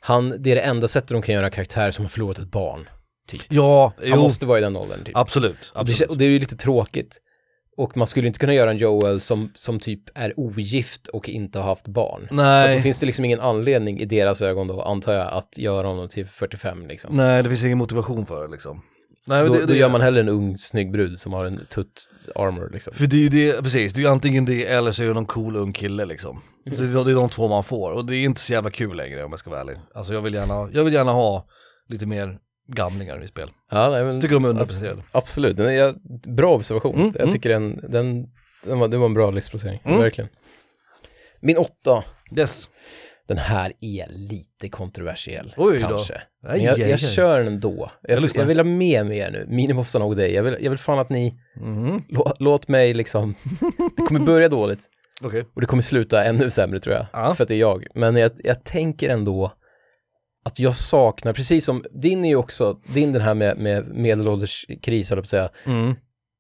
han, det är det enda sättet de kan göra en karaktär som har förlorat ett barn. typ. Ja, Han jo, måste vara i den åldern typ. absolut. Och det, absolut. och det är ju lite tråkigt. Och man skulle inte kunna göra en Joel som, som typ är ogift och inte har haft barn. Så att Nej. då finns det liksom ingen anledning i deras ögon då, antar jag, att göra honom till 45 liksom. Nej, det finns ingen motivation för det liksom. Nej, men Då, det, då det, gör man hellre en ung snygg brud som har en tutt armor liksom. För det är ju det, precis, det är ju antingen det eller så är det någon cool ung kille liksom. Mm. Det, är- det är de två man får och det är inte så jävla kul längre om jag ska vara ärlig. Alltså jag vill gärna, jag vill gärna ha lite mer gamlingar i spel. Ja, nej, men, Jag tycker de är underrepresenterade. Absolut, den är bra observation. Mm, jag mm. tycker den, den, den var, det var en bra listplacering, Mm. verkligen. Min åtta, Yes. den här är lite kontroversiell Oj då. kanske. Aj, jag, aj, jag aj. kör den ändå. Jag, Jag jag vill ha med mer nu, minimossarna och dig. Jag vill, jag vill fan att ni, Mhm. lå, låt mig liksom, det kommer börja dåligt Okej. och det kommer sluta ännu sämre tror jag, Ja. för att det är jag. Men jag, jag tänker ändå att jag saknar, precis som din är ju också, din den här med, med medelålderskris, höll jag på att säga, Mm.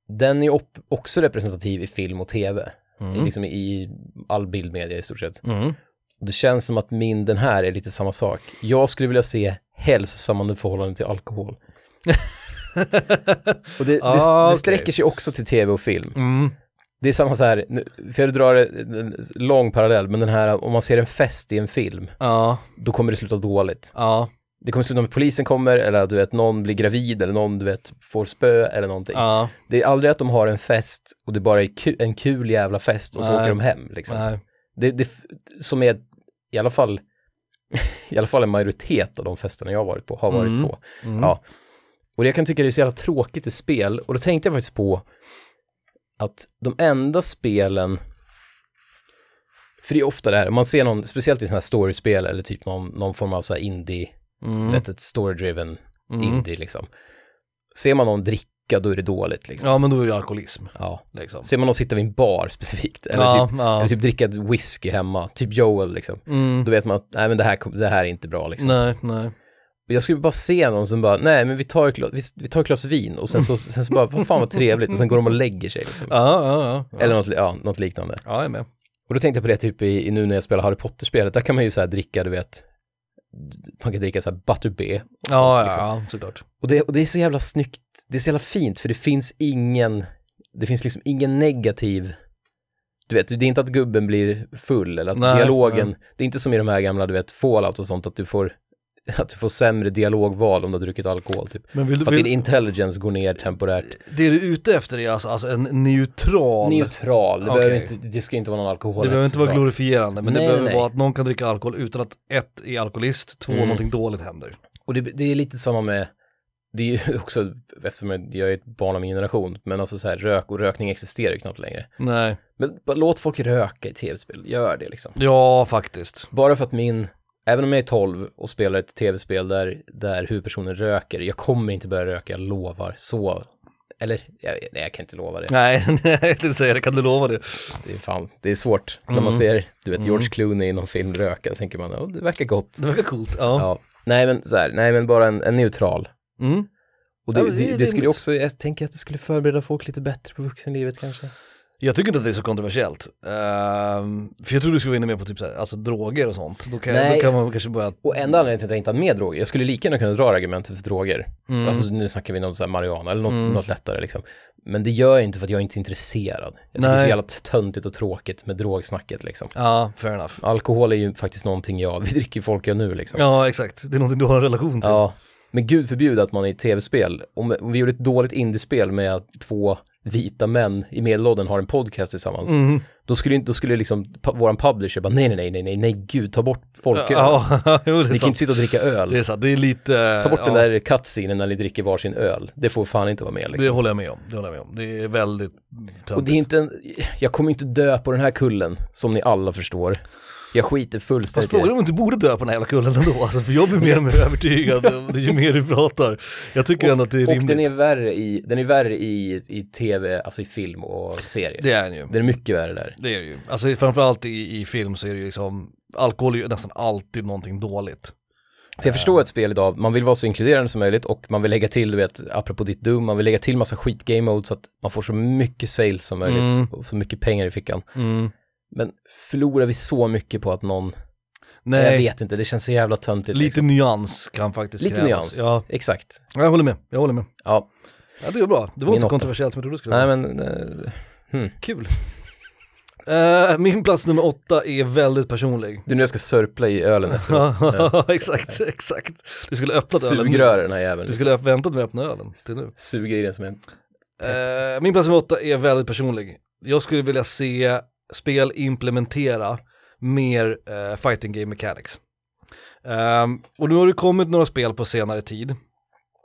den är ju också representativ i film och tv, Mm. liksom i all bildmedia i stort sett. Mm. Det känns som att min, den här är lite samma sak. Jag skulle vilja se hälsosamma förhållanden till alkohol. och det, det, Ah, det sträcker sig också till tv och film. Mm. Det är samma så här, för jag drar en lång parallell, men den här, om man ser en fest i en film, Ja, då kommer det sluta dåligt. ja, Det kommer sluta med att polisen kommer, eller att du vet, någon blir gravid, eller någon, du vet, får spö, eller någonting. ja. Det är aldrig att de har en fest, och det bara är ku- en kul jävla fest, och så Nej. åker de hem, liksom. Det, det, som är, i alla fall, i alla fall en majoritet av de festerna jag har varit på, har varit Mm. så. Mm. Ja. Och jag kan tycka det är så jävla tråkigt i spel, och då tänkte jag faktiskt på att de enda spelen, för det är ofta det här, man ser någon, speciellt i sådana här storyspel eller typ någon, någon form av så här indie, Mm. ett story-driven Mm. indie liksom. Ser man någon dricka då är det dåligt liksom. Ja men då är det alkoholism Ja. liksom. Ser man någon sitta vid en bar specifikt, eller, ja, typ, ja. eller typ dricka whisky hemma, typ Joel liksom. Mm. Då vet man att, nej men det här, det här är inte bra liksom. Nej, nej. Jag skulle bara se någon som bara, nej men vi tar ett glas, vi, vi tar ett glas vin och sen så, sen så bara, vad fan vad trevligt och sen går de och lägger sig liksom. Ja, ja, ja. Eller något, ja, något liknande. Ja, jag är med. Och då tänkte jag på det typ i, i nu när jag spelar Harry Potter-spelet, där kan man ju så här dricka, du vet, man kan dricka så här butter B. och Ja, sånt, ja, liksom. ja, såklart. Och det, och det är så jävla snyggt, det är så jävla fint för det finns ingen, det finns liksom ingen negativ, du vet, det är inte att gubben blir full eller att Nej, dialogen, nej. det är inte som i de här gamla, du vet, fallout och sånt, att du får, att du får sämre dialogval om du har druckit alkohol typ. Men vill du, För att din vill, intelligence går ner temporärt. det du är ute efter är alltså, alltså en neutral, Neutral, det, behöver inte, det ska inte vara någon alkohol. det behöver inte vara glorifierande, men Nej, det behöver nej. vara att någon kan dricka alkohol utan att ett är alkoholist, två Mm. någonting dåligt händer. Och det, det är lite samma med, det är ju också, eftersom jag är ett barn av min generation, men alltså så här rök och rökning existerar ju knappt längre. Nej. Men bara låt folk röka i tv-spel, gör det liksom. Ja, faktiskt. Bara för att min, även om jag är 12 och spelar ett tv-spel där, där huvudpersonen röker, jag kommer inte börja röka, jag lovar. Så, eller, jag, nej jag kan inte lova det. Nej, nej, jag tänkte säga det, kan du lova det? Det är fan, det är svårt. När Mm. man ser, du vet, George Mm. Clooney i någon film röka, så tänker man, oh, det verkar gott. Det verkar coolt, ja. Ja. Nej men så här, nej men bara en, en neutral. Mm. Och det, Ja, det det, det skulle också, jag tänker att det skulle förbereda folk lite bättre på vuxenlivet kanske. Jag tycker inte att det är så kontroversiellt. Ehm, för jag tror du skulle vara inne mer på typ såhär, alltså droger och sånt. Då kan, Nej. då kan man kanske börja... Och enda anledningen till att jag inte har med droger, jag skulle lika gärna kunna dra argumentet för droger. Mm. Alltså nu snackar vi om så här marijuana eller något, Mm. något lättare liksom. Men det gör jag inte för att jag är inte intresserad. Jag tycker det är Nej. så jävla töntigt och tråkigt med drogsnacket liksom. Ja, fair enough. Alkohol är ju faktiskt någonting jag, vi dricker folk jag nu liksom. Ja, exakt. Det är någonting du har en relation till. Ja, men gud förbjude att man i tv-spel, om, vi gjorde ett dåligt indiespel med två vita män i medelåldern har en podcast tillsammans, Mm. då skulle, då skulle liksom våran publisher bara nej, nej, nej, nej, nej, nej, gud, ta bort folköl. Ja, jo det är Ni kan sant. inte sitta och dricka öl. Det är sant, det är lite... Ta bort ja, den där cutscenen när ni dricker varsin öl. Det får fan inte vara med Det liksom. håller jag med om, det håller jag med om. Det är väldigt töntigt. Och det är inte en, jag kommer inte dö på den här kullen, som ni alla förstår. Jag skiter Fast fullständigt i frågan är om du inte borde dö på den här jävla kullen ändå, alltså, för jag blir mer och mer övertygad ju mer du pratar. Jag tycker ändå att det är Och rimligt. den är värre i, den är värre i, i tv, alltså i film och serie. Det är den ju. Den är mycket värre där. Det är det ju. Alltså framförallt i, i film så är det ju liksom, alkohol är ju nästan alltid någonting dåligt. För jag förstår ett spel idag, man vill vara så inkluderande som möjligt och man vill lägga till, du vet, apropå ditt dum, man vill lägga till massa skit game mode så att man får så mycket sales som möjligt Mm. och så mycket pengar i fickan. Men förlorar vi så mycket på att någon, Nej, Jag vet inte, det känns så jävla töntigt. lite liksom. nyans kan faktiskt Lite krävas. nyans, Ja, exakt. jag håller med, jag håller med. Ja, Ja, det är bra. Det var Min inte så kontroversiellt som jag trodde det skulle nej vara. men, eh, hmm. Kul. Eh, min plats nummer åtta är väldigt personlig. Du nu jag ska sörpla i ölen efteråt. Ja, exakt, exakt. Du skulle öppnat ölen. Sugrör den här jäveln. Du skulle ha väntat med att öppna ölen till nu. Suga i den som en... Eh, min plats nummer åtta är väldigt personlig. Jag skulle vilja se spel implementera mer eh, fighting game mechanics. Um, och nu har det kommit några spel på senare tid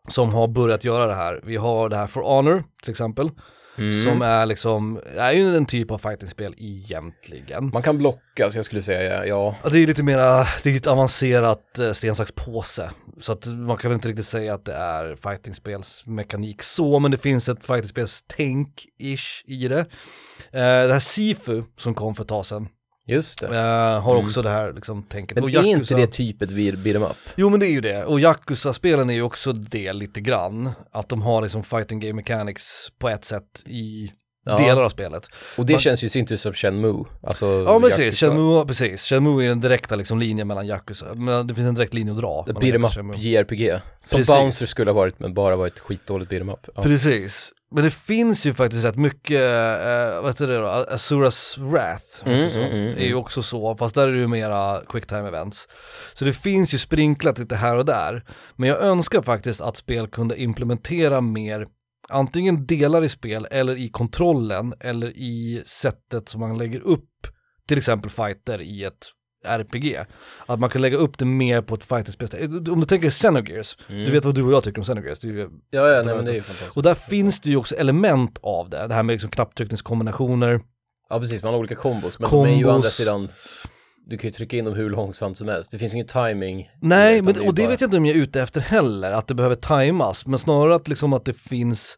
som har börjat göra det här. Vi har det här For Honor till exempel, Mm. som är liksom, är ju en typ av fightingspel egentligen. Man kan blocka, så jag skulle säga ja. Ja, det är lite mera, det är ett avancerat eh, sten, sax, påse. Så att man kan väl inte riktigt säga att det är fightingspelsmekanik så, men det finns ett fightingspels-tänk-ish i det. Eh, det här Sifu som kom för ett tag sedan, Just det. eh, har Mm. också det här liksom tänket. Men Och är inte Yakuza- det typet vid beat 'em up? Jo men det är ju det, och Yakuza-spelen är ju också det lite grann. Att de har liksom fighting game mechanics på ett sätt i Ja. delar av spelet. Och det Man- känns ju i sin tur som Shenmue. Alltså, Ja precis, Yakuza. Shenmue, precis. Shenmue är den direkta liksom linjen mellan Yakuza, men det finns en direkt linje att dra. Beat 'em Yakuza up. JRPG. Som Precis. Bouncer skulle ha varit, men bara varit skitdåligt beat 'em up. Ja. Precis. Men det finns ju faktiskt rätt mycket, eh, vad heter det då, Asuras Wrath, Mm, så? mm, mm, är ju mm. också så, fast där är det ju mera quick time events. Så det finns ju sprinklat lite här och där, men jag önskar faktiskt att spel kunde implementera mer antingen delar i spel eller i kontrollen eller i sättet som man lägger upp till exempel fighter i ett RPG. Att man kan lägga upp det mer på ett fighterspel. Om du tänker Xenogears, Mm. du vet vad du och jag tycker om Xenogears, det ju Ja, ja, nej men det är ju fantastiskt. och där finns det ju också element av det, det här med liksom knapptryckningskombinationer. Ja precis, man har olika kombos, men de är ju å Kombos. andra sidan, du kan ju trycka in dem hur långsamt som helst. Det finns ingen timing. Nej, men, ju och det bara- vet jag inte om jag är ute efter heller, att det behöver tajmas, men snarare att liksom att det finns, eh, eh,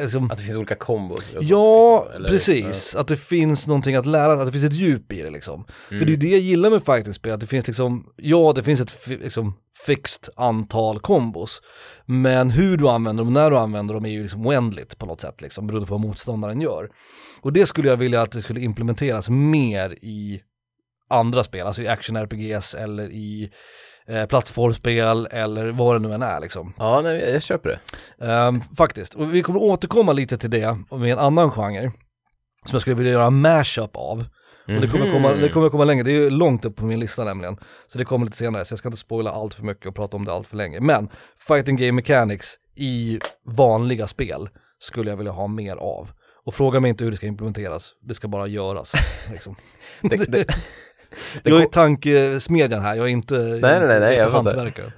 liksom, Att det finns olika kombos. sånt, ja, liksom, precis, att det finns någonting att lära, att det finns ett djup i det liksom. Mm. För det är det jag gillar med fightingspel, att det finns liksom, ja det finns ett liksom fixed antal kombos, men hur du använder dem, när du använder dem är ju liksom oändligt på något sätt liksom, beroende på vad motståndaren gör. Och det skulle jag vilja att det skulle implementeras mer i andra spel, alltså i action-RPGs eller i eh, plattformsspel eller vad det nu än är liksom. Ja, nej, jag köper det. Ehm, faktiskt, och vi kommer återkomma lite till det med en annan genre som jag skulle vilja göra en mashup av. Och det kommer, komma, det kommer komma längre, det är ju långt upp på min lista nämligen. Så det kommer lite senare, så jag ska inte spoila allt för mycket och prata om det allt för länge. Men fighting game mechanics i vanliga spel skulle jag vilja ha mer av. Och fråga mig inte hur det ska implementeras, det ska bara göras. Liksom. Det, det, jag är tankesmedjan här, jag är inte, nej, nej, nej, inte jag hantverkare.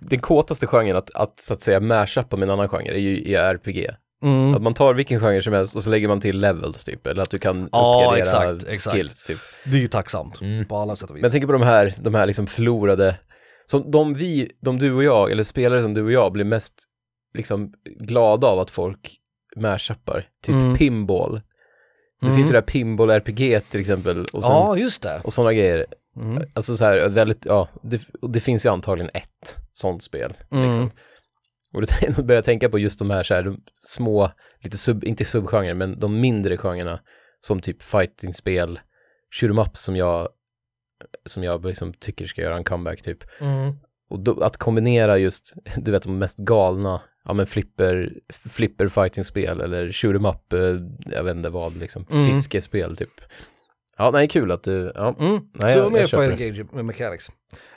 den kåtaste genren att, att så att säga mashuppa med en annan genre är ju i RPG. Mm. Att man tar vilken genre som helst och så lägger man till levels typ, eller att du kan Ja, uppgradera exakt, exakt. skills typ. Det är ju tacksamt Mm. på alla sätt och vis. Men jag tänker på de här, de här liksom förlorade, som de vi, de du och jag, eller spelare som du och jag blir mest liksom glada av att folk mashuppar. Typ Mm. pinball. Det Mm. finns ju det här pinball-RPG till exempel och, sen, Ja, just det. och sådana grejer. Mm. Alltså så här, väldigt, ja, det, och det finns ju antagligen ett sånt spel. Mm. Liksom. Och då börjar jag tänka på just de här, så här de små, lite sub, inte subgenrer, men de mindre genrerna som typ fightingspel, shoot up som jag, som jag liksom tycker ska göra en comeback typ. Mm. Och då, att kombinera just, du vet de mest galna, ja men flipper, flipper fightingspel eller shoot 'em up, eh, jag vet inte vad liksom, Mm. fiskespel typ. Ja, nej, kul att du, ja. Mm. Nej, så jag- mer Fighting Game med Mechanics.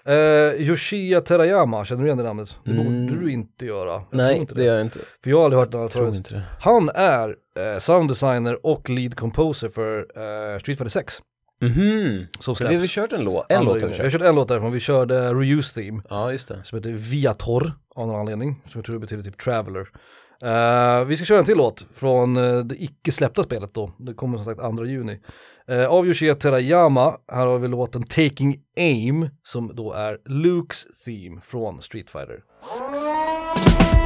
Uh, Yoshia Terayama, känner du igen det namnet? Det Mm. borde du inte göra. Jag Nej, inte det gör jag inte. För jag har aldrig hört tror förut. inte det. Han är uh, sound designer och lead composer för uh, Street Fighter 6. Mhm, så vi har kört en låt, en låt har vi juni. Jag kört. körde en låt därifrån, vi körde Reuse Theme Ja, just det. som heter Viator av någon anledning, som jag tror betyder typ Traveler. Uh, vi ska köra en till låt från uh, det icke släppta spelet då, det kommer som sagt 2 juni. Uh, av Yoshia Terayama, här har vi låten Taking Aim, som då är Lukes theme från Street Fighter 6.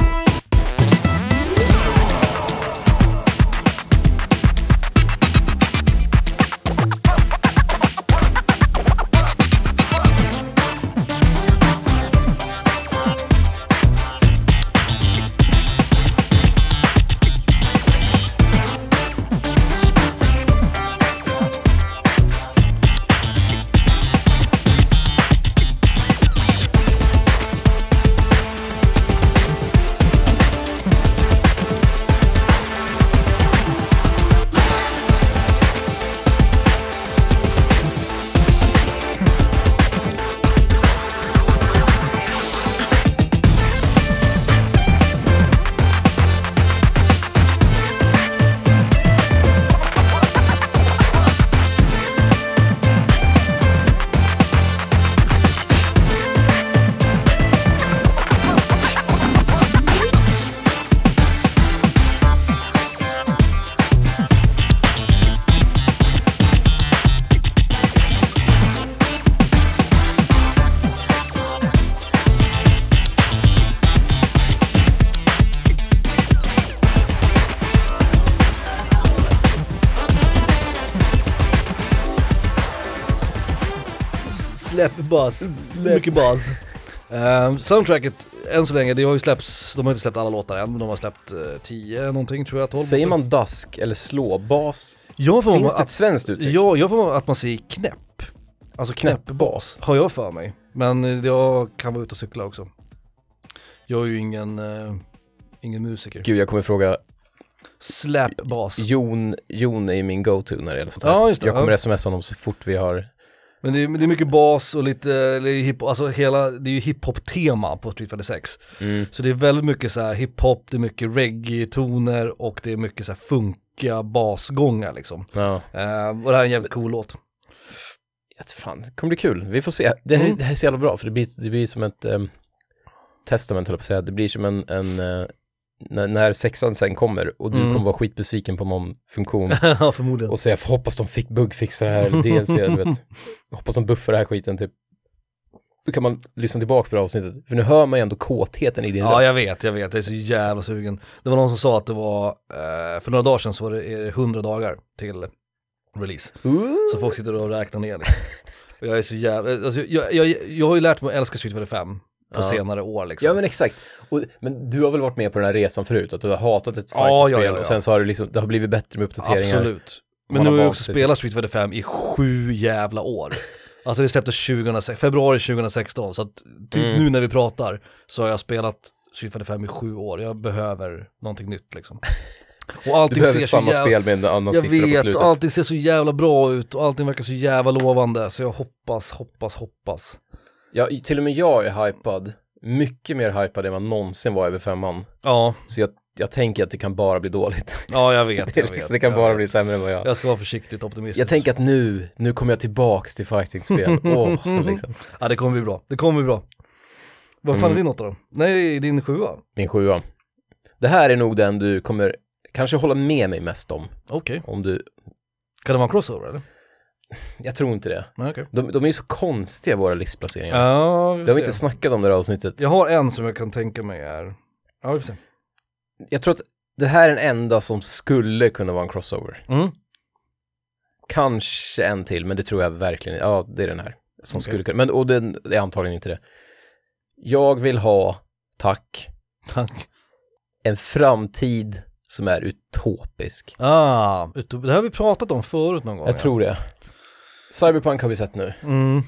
Släpp buzz, mycket buzz. Ehm, soundtracket, än så länge, det har ju släppts, de har inte släppt alla låtar än, men de har släppt 10 någonting tror jag, 12 Säger man dusk eller slåbas? Jag får Finns det att, ett svenskt uttryck? ja, jag får att man säger knäpp. Alltså knäppbas, har jag för mig. Men jag kan vara ute och cykla också. Jag är ju ingen, eh, ingen musiker. Gud, jag kommer fråga, Släpbas. Jon, Jon är ju min go-to när det gäller sånt här. Ja, just det. Jag kommer Ja. smsa honom så fort vi har, Men det är, det är mycket bas och lite, hip, alltså hela, det är ju hiphop-tema på Street Fighter 6. mm. Så det är väldigt mycket så här hiphop, det är mycket reggae-toner och det är mycket så här funkiga basgångar liksom. ja. Eh, och det här är en jävligt cool låt. Fan, det kommer bli kul. Vi får se. Det här, Mm. det här är så jävla bra för det blir, det blir som ett um, testament höll jag på att säga. Det blir som en, en eh, när, när sexan sen kommer och du Mm. kommer vara skitbesviken på någon funktion Ja förmodligen. och säga "Får hoppas de fick bugfixa det här eller DLC, du vet. Hoppas de buffar det här skiten typ. Då kan man lyssna tillbaka på det här avsnittet, för nu hör man ju ändå kåtheten i din Ja röst. jag vet, jag vet, jag är så jävla sugen. Det var någon som sa att det var, eh, för några dagar sedan så var det är det 100 dagar till release. Ooh. Så folk sitter och räknar ner liksom. Och jag är så jävla, alltså, jag, jag, jag har ju lärt mig att älska Street Fighter 5 på Ja. senare år liksom. Ja men exakt. Och, men du har väl varit med på den här resan förut, att du har hatat ett fightingspel ja, och sen så har det liksom, det har blivit bättre med uppdateringar. Absolut. Men nu har jag också spelat Street Fighter 5 i sju jävla år. Alltså det släpptes 2006, februari 2016, så att typ Mm. nu när vi pratar så har jag spelat Street Fighter 5 i sju år. Jag behöver någonting nytt liksom. Och Du allting behöver ser samma jävla... spel med en annan Jag siffra på vet, slutet. och allting ser så jävla bra ut och allting verkar så jävla lovande. Så jag hoppas, hoppas, hoppas. Ja, till och med jag är hypad. Mycket mer hypad än vad någonsin var över femman. Ja, Så jag, jag tänker att det kan bara bli dåligt. ja jag vet, Det, jag är vet. liksom, det kan jag bara vet. bli sämre än vad jag... Jag ska vara försiktigt optimistisk. Jag tänker att nu, nu kommer jag tillbaks till fightingspel. Åh, liksom. Ja det kommer bli bra, det kommer bli bra. Vad fan Mm. är din åtta då? Nej, din sjua. Min sjua. Det här är nog den du kommer kanske hålla med mig mest om. Okej. Om du, Kan det vara en crossover eller? Jag tror inte det. Okej. De, de är ju så konstiga våra listplaceringar. Ja, vi Det har vi inte snackat om det här avsnittet. Jag har en som jag kan tänka mig är, ja vi får se. Jag tror att det här är den enda som skulle kunna vara en crossover. Mm. Kanske en till, men det tror jag verkligen Ja, det är den här. Som Okej. skulle kunna, men och den det är antagligen inte det. Jag vill ha, tack, Tack. en framtid som är utopisk. Ah, det har vi pratat om förut någon gång. Jag tror det. Cyberpunk har vi sett nu. Mm.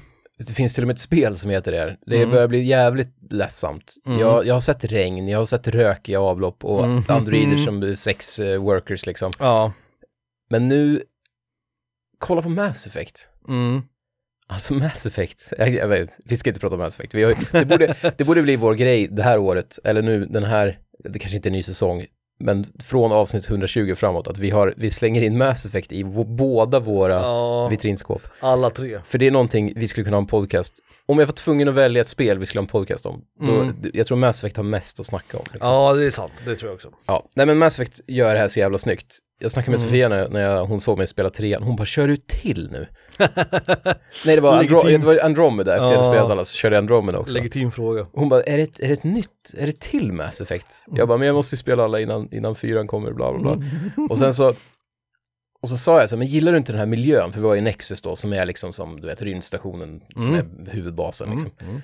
Det finns till och med ett spel som heter det. Det Mm. börjar bli jävligt ledsamt. Mm. Jag, jag har sett regn, jag har sett rökiga avlopp och Mm. androider som sex eh, workers liksom. Ja. Men nu, kolla på Mass Effect. Mm. Alltså Mass Effect, jag, jag vet, vi ska inte prata om Mass Effect. Har, det, borde, det borde bli vår grej det här året, eller nu den här, det kanske inte är en ny säsong, men från avsnitt 120 framåt, att vi, har, vi slänger in Mass Effect i båda våra Ja, vitrinskåp. alla tre. För det är någonting vi skulle kunna ha en podcast, om jag var tvungen att välja ett spel vi skulle ha en podcast om, då, Mm. jag tror Mass Effect har mest att snacka om. Liksom. Ja, det är sant. Det tror jag också. Ja, nej men Mass Effect gör det här så jävla snyggt. Jag snackade med Mm. Sofia när, när jag, hon såg mig spela trean, hon bara kör ut till nu. nej det var, Andro det var Andromeda, efter jag hade Ja. spelat alla så körde jag Andromeda också. Legitim fråga. Hon bara, är det, ett, är det ett nytt, är det till Mass Effect? Jag bara, men jag måste ju spela alla innan, innan fyran kommer, bla bla bla. Och sen så, och så sa jag så här, men gillar du inte den här miljön? För vi var i Nexus då, som är liksom som, du vet, rymdstationen, som Mm. är huvudbasen liksom. Mm.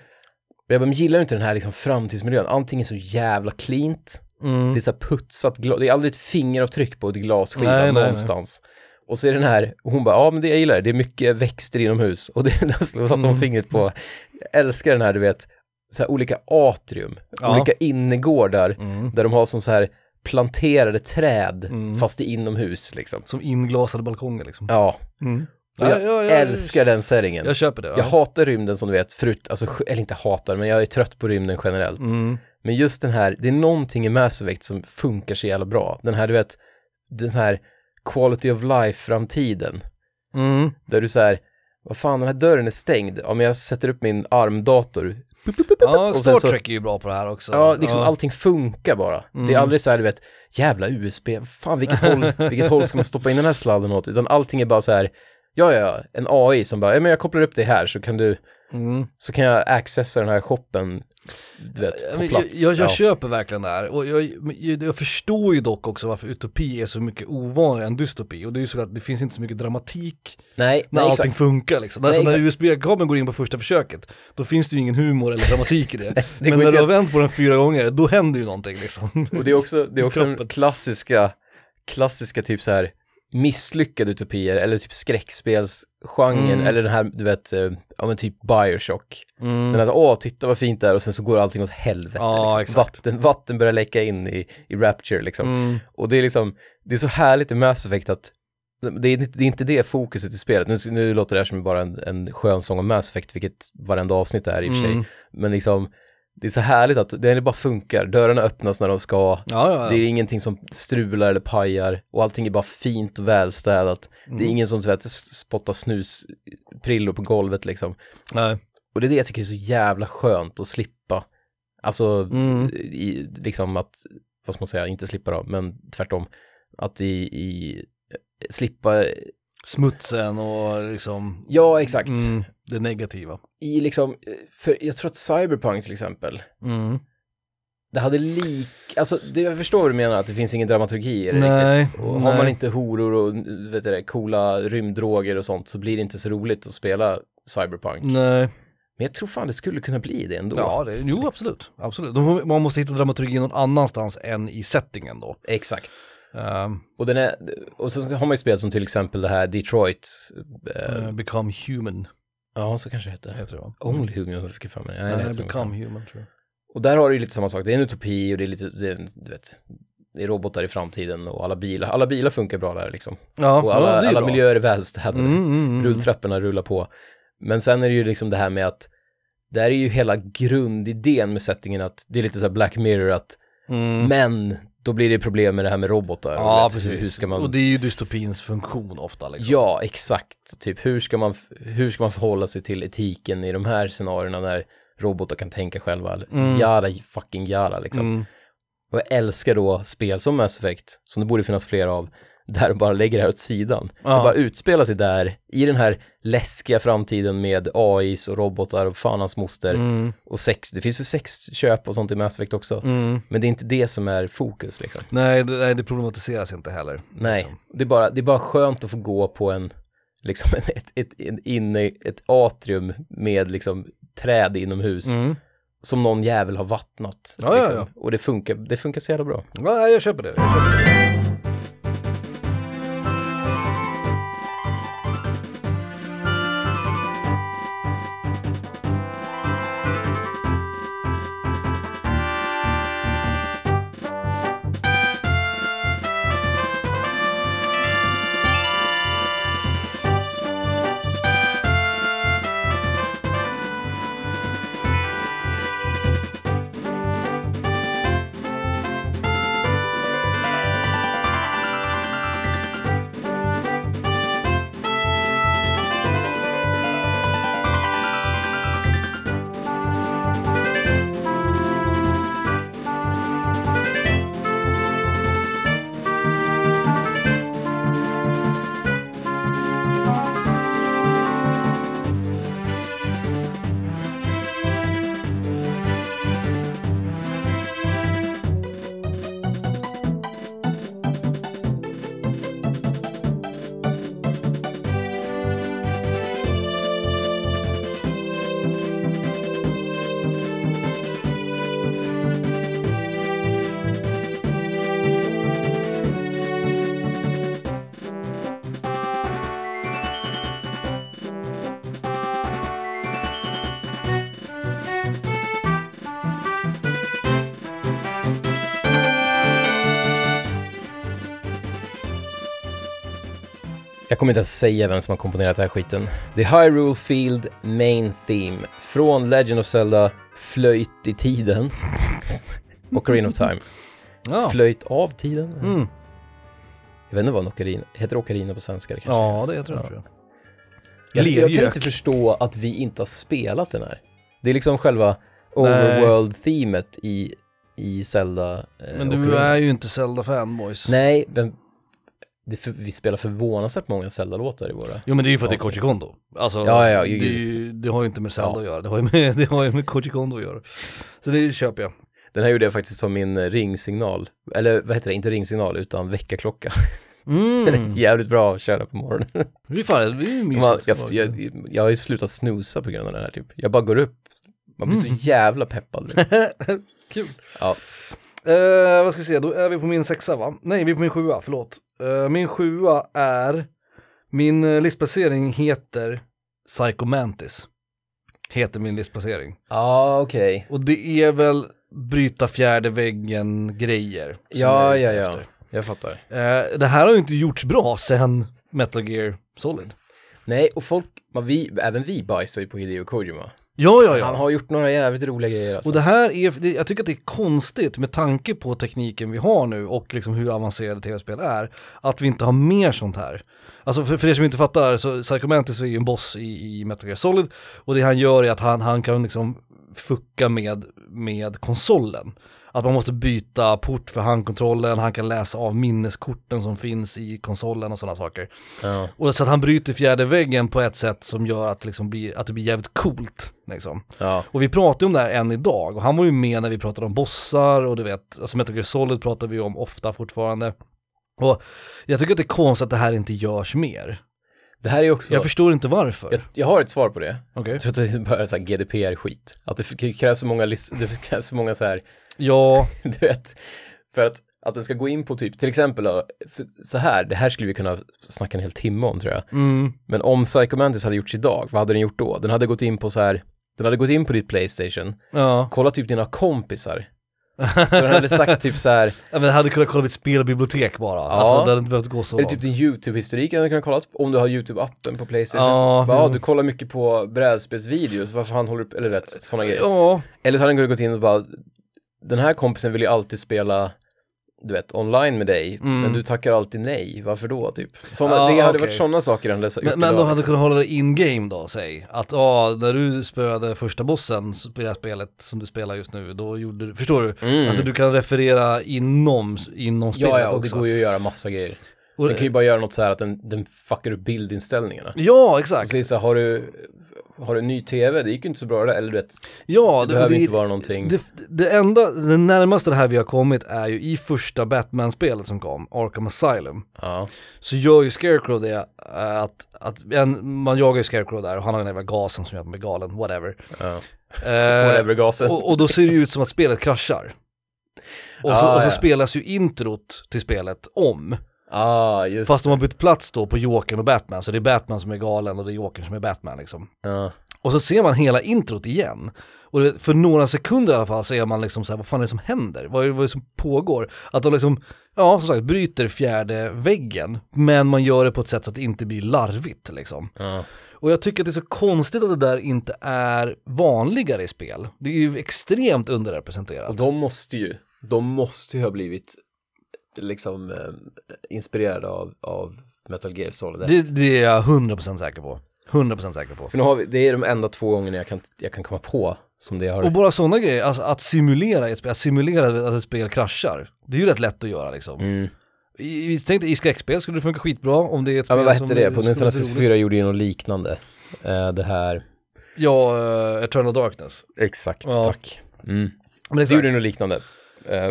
Jag bara, men gillar du inte den här liksom framtidsmiljön? Allting är så jävla cleant. Mm. Det är så här putsat glas, det är aldrig ett fingeravtryck på ett glasskiva Nej, nej, nej. någonstans. Och så är den här, och hon bara, ja men det jag gillar det, det är mycket växter inomhus. Och det, där satte hon Mm. fingret på, jag älskar den här du vet, så här olika atrium, Ja. olika innergårdar, Mm. där de har som så här planterade träd, Mm. fast i inomhus liksom. Som inglasade balkonger liksom. Ja, Mm. och jag älskar den settingen. Jag köper det. Ja. Jag hatar rymden som du vet, förut, alltså, eller inte hatar, men jag är trött på rymden generellt. Mm. Men just den här, det är någonting i Mass Effect som funkar så jävla bra. Den här, du vet, den här quality of life-framtiden. Mm. Där du säger, vad fan den här dörren är stängd. Ja men jag sätter upp min armdator. Ja, Star så- Trek är ju bra på det här också. Ja, liksom allting funkar bara. Det Mm. är aldrig så här, du vet, jävla USB, fan vilket håll, vilket håll ska man stoppa in den här sladden åt? Utan allting är bara så här, ja ja, en AI som bara, ja men jag kopplar upp det här så kan du, Mm. så kan jag accessa den här shoppen, du vet, på men Jag, plats. jag, jag Ja. köper verkligen det här och jag, jag, jag förstår ju dock också varför utopi är så mycket ovanligare än dystopi och det är ju så att det finns inte så mycket dramatik Nej, när nej allting exakt. funkar liksom. Nej, alltså när. USB-kabeln går in på första försöket, då finns det ju ingen humor eller dramatik i det. det Men när du har vänt på den fyra gånger, då händer ju någonting liksom. Och det är också, det är också den klassiska, klassiska typ så här misslyckade utopier eller typ skräckspelsgenren Mm. eller den här, du vet, eh, ja men typ Bioshock. Mm. Den här, åh titta vad fint det är och sen så går allting åt helvete. Ja, liksom. Vatten, vatten börjar läcka in i, i Rapture liksom. Mm. Och det är liksom, det är så härligt i Mass Effect att det är, inte- det är inte det fokuset i spelet. Nu, nu låter det här som bara en, en skön sång om Mass Effect, vilket varenda avsnitt är i och för sig. Mm. Men liksom, det är så härligt att det bara funkar. Dörrarna öppnas när de ska. Ja, ja, Det är ja. ingenting som strular eller pajar och allting är bara fint och välstädat. Det är Mm. ingen som vet, spottar snusprillor på golvet liksom. Nej. Och det är det jag tycker är så jävla skönt att slippa. Alltså, Mm. i, liksom att, vad ska man säga, inte slippa då, men tvärtom. Att i, i slippa, Smutsen och liksom ja exakt. mm, det negativa. I liksom, för jag tror att Cyberpunk till exempel, Mm. det hade lik, alltså det, jag förstår vad du menar att det finns ingen dramaturgi i det Nej, riktigt. Och har man nej. inte horor och vet du det, coola rymddroger och sånt så blir det inte så roligt att spela Cyberpunk. Nej. Men jag tror fan det skulle kunna bli det ändå. Ja, det, jo absolut. absolut. De Man måste hitta dramaturgi någon annanstans än i settingen då. Exakt. Um, Och, den är, och sen har man ju spelat som till exempel det här Detroit. Uh, become human, ja, så kanske det heter. heter det va? Only Human, jag fick för mig. Nej, det Nej, heter become human tror jag. Och där har du ju lite samma sak. Det är en utopi och det är lite, det, är- du vet, det är robotar i framtiden och alla bilar, alla bilar funkar bra där liksom. Ja, Och alla, ja, alla bra. miljöer är välstädade. Mm, mm, mm. Rulltrapporna rullar på. Men sen är det ju liksom det här med att där är ju hela grundidén med settingen att det är lite så här Black Mirror att Mm. men då blir det problem med det här med robotar. och Ja, vet, precis. Hur, hur ska man... Och det är ju dystopins funktion ofta liksom. Ja, exakt. Typ hur ska man, hur ska man förhålla sig till etiken i de här scenarierna när robotar kan tänka själva? Mm. Jada fucking jada liksom. Mm. Och jag älskar då spel som Mass Effect, som det borde finnas fler av, där de bara lägger det här åt sidan. Ja. Det bara utspelar sig där, i den här läskiga framtiden med AIs och robotar och fan hans moster. Mm. Och sex, det finns ju sexköp och sånt i Mass Effect också. Mm. Men det är inte det som är fokus liksom. Nej, det, nej, det problematiseras inte heller. Nej, Liksom. det, är bara, det är bara skönt att få gå på en, liksom ett, ett, ett, en inne, ett atrium med liksom träd inomhus Mm. som någon jävel har vattnat. Ja, ja, liksom. Och det funkar, det funkar så jävla bra. Ja, jag köper det. Jag köper det. Kommer inte ens säga vem som har komponerat den här skiten. Är Hyrule Field Main Theme från Legend of Zelda Flöjt i tiden. Ocarina of Time. Ja. Flöjt av tiden? Mm. Jag vet inte vad en ocarina, heter ocarina på svenska det kanske? ja, det heter det Ja. tror jag. Jag, jag kan inte förstå att vi inte har spelat den här. Det är liksom själva overworld-themet i, i Zelda. eh, Men du Ocarina. är ju inte Zelda-fan boys. Nej, men för, vi spelar förvånansvärt många Zelda-låtar i våra. Jo men det är ju för att det är. Koji Kondo. Alltså, Ja, ja, det, ju- är ju, det har ju inte med Zelda Ja. att göra, det har ju med, det har ju med Koji Kondo att göra. Så det köper jag. Den här gjorde jag faktiskt som min ringsignal, eller vad heter det, inte ringsignal utan väckarklocka. Mm. Den är jävligt bra att köra på morgonen. Det är fan, det är Man, jag, jag, jag har ju slutat snusa på grund av den här typ. Jag bara går upp, man blir Mm. så jävla peppad. Kul. Ja. Eh, vad ska vi se, då är vi på min sexa va? Nej, vi är på min sjua, förlåt. Eh, min sjua är, min uh, listplacering heter Psycho Mantis. Heter min listplacering. Ja, okej. Och det är väl bryta fjärde väggen grejer. Ja, ja, ja. efter. Jag fattar. Eh, det här har ju inte gjorts bra sen Metal Gear Solid. Nej, och folk, man, vi, även vi bajsar ju på Hideo Kojima. Ja, ja, Han har gjort några jävligt roliga grejer alltså. Och det här är, det, jag tycker att det är konstigt med tanke på tekniken vi har nu och liksom hur avancerade tv-spel är, att vi inte har mer sånt här. Alltså för, för er som inte fattar, så Psycho Mantis är ju en boss i, i Metal Gear Solid och det han gör är att han, han kan liksom fucka med, med konsolen. Att man måste byta port för handkontrollen, han kan läsa av minneskorten som finns i konsolen och sådana saker. Ja. Och så att han bryter fjärde väggen på ett sätt som gör att, liksom blir, att det blir jävligt coolt. Liksom. Ja. Och vi pratar ju om det här än idag och han var ju med när vi pratade om bossar och du vet, alltså Metal Gear Solid pratar vi om ofta fortfarande. Och jag tycker att det är konstigt att det här inte görs mer. Det här är också, Jag jag, förstår inte varför. jag, har ett svar på det. Okej. Jag tror att det bara är så här GDPR-skit. Att det krävs så många, det krävs så många så här, Ja, du vet, för att, att den ska gå in på typ, till exempel då, så här, det här skulle vi kunna snacka en hel timme om tror jag. mm, Men om Psycho Mantis hade gjorts idag, vad hade den gjort då? Den hade gått in på så här, den hade gått in på ditt Playstation, ja. kolla typ dina kompisar. Så den hade sagt typ så här, ja men jag hade kunnat kolla mitt spelbibliotek bara. Alltså det hade inte behövt gå så Eller långt. typ din YouTube-historik hade du kunnat kolla om du har YouTube-appen på Playstation. Ja, Ja, jo. du kollar mycket på brädspelsvideos, varför han håller upp, eller vet, sådana grejer. Ja, Eller så hade den kunnat gått in och bara, den här kompisen vill ju alltid spela, du vet, online med dig, Mm. men du tackar alltid nej, varför då typ? Såna, Ja, det hade okej. varit sådana saker han läsa men, men de hade kunnat hålla det in-game då, säg. Att ja, när du spöade första bossen i det här spelet som du spelar just nu, då gjorde du, förstår du? Mm. Alltså du kan referera inom, inom spelet Ja, ja, och det också. går ju att göra massa grejer. Och- Den kan ju bara göra något så här att den, den fuckar upp bildinställningarna. Ja, exakt. så det så här, har du, har du ny tv? Det gick ju inte så bra det, eller du vet, Ja, det behöver det, inte vara någonting. det, det enda, det närmaste det här vi har kommit är ju i första Batman-spelet som kom, Arkham Asylum. Ja, Så gör ju Scarecrow det, äh, att, att en, man jagar ju Scarecrow där och han har den jävla gasen som gör att man blir galen, whatever. ja. Eh, Whatever gasen. och, och då ser det ju ut som att spelet kraschar. Och så, Ah, och så ja. spelas ju introt till spelet om. Ah, just Fast de har bytt plats då på Jokern och Batman, så det är Batman som är galen och det är Jokern som är Batman liksom. Ja, Och så ser man hela introt igen. Och det, för några sekunder i alla fall så är man liksom så här, vad fan är det som händer? Vad är, vad är det som pågår? Att de liksom, ja som sagt, bryter fjärde väggen, men man gör det på ett sätt så att det inte blir larvigt liksom. ja. Och jag tycker att det är så konstigt att det där inte är vanligare i spel. Det är ju extremt underrepresenterat. Och de måste ju, de måste ju ha blivit liksom eh, inspirerade av, av Metal Gear Solid. det, det är jag 100% säker på. 100% säker på. För nu har vi, det är de enda två gångerna jag kan, jag kan komma på som det har. Och bara sådana grejer, alltså att simulera ett spel, att simulera att ett spel kraschar. Det är ju rätt lätt att göra liksom. Mm. I, tänk dig, i skräckspel skulle det funka skitbra om det är ett Ja spel men vad som hette det? På Nintendo vara roligt. 64 gjorde ju något liknande. Eh, det här, Ja, uh, Eternal Darkness. exakt, Ja. tack. Mm. Men Det exakt. gjorde något liknande. Eh,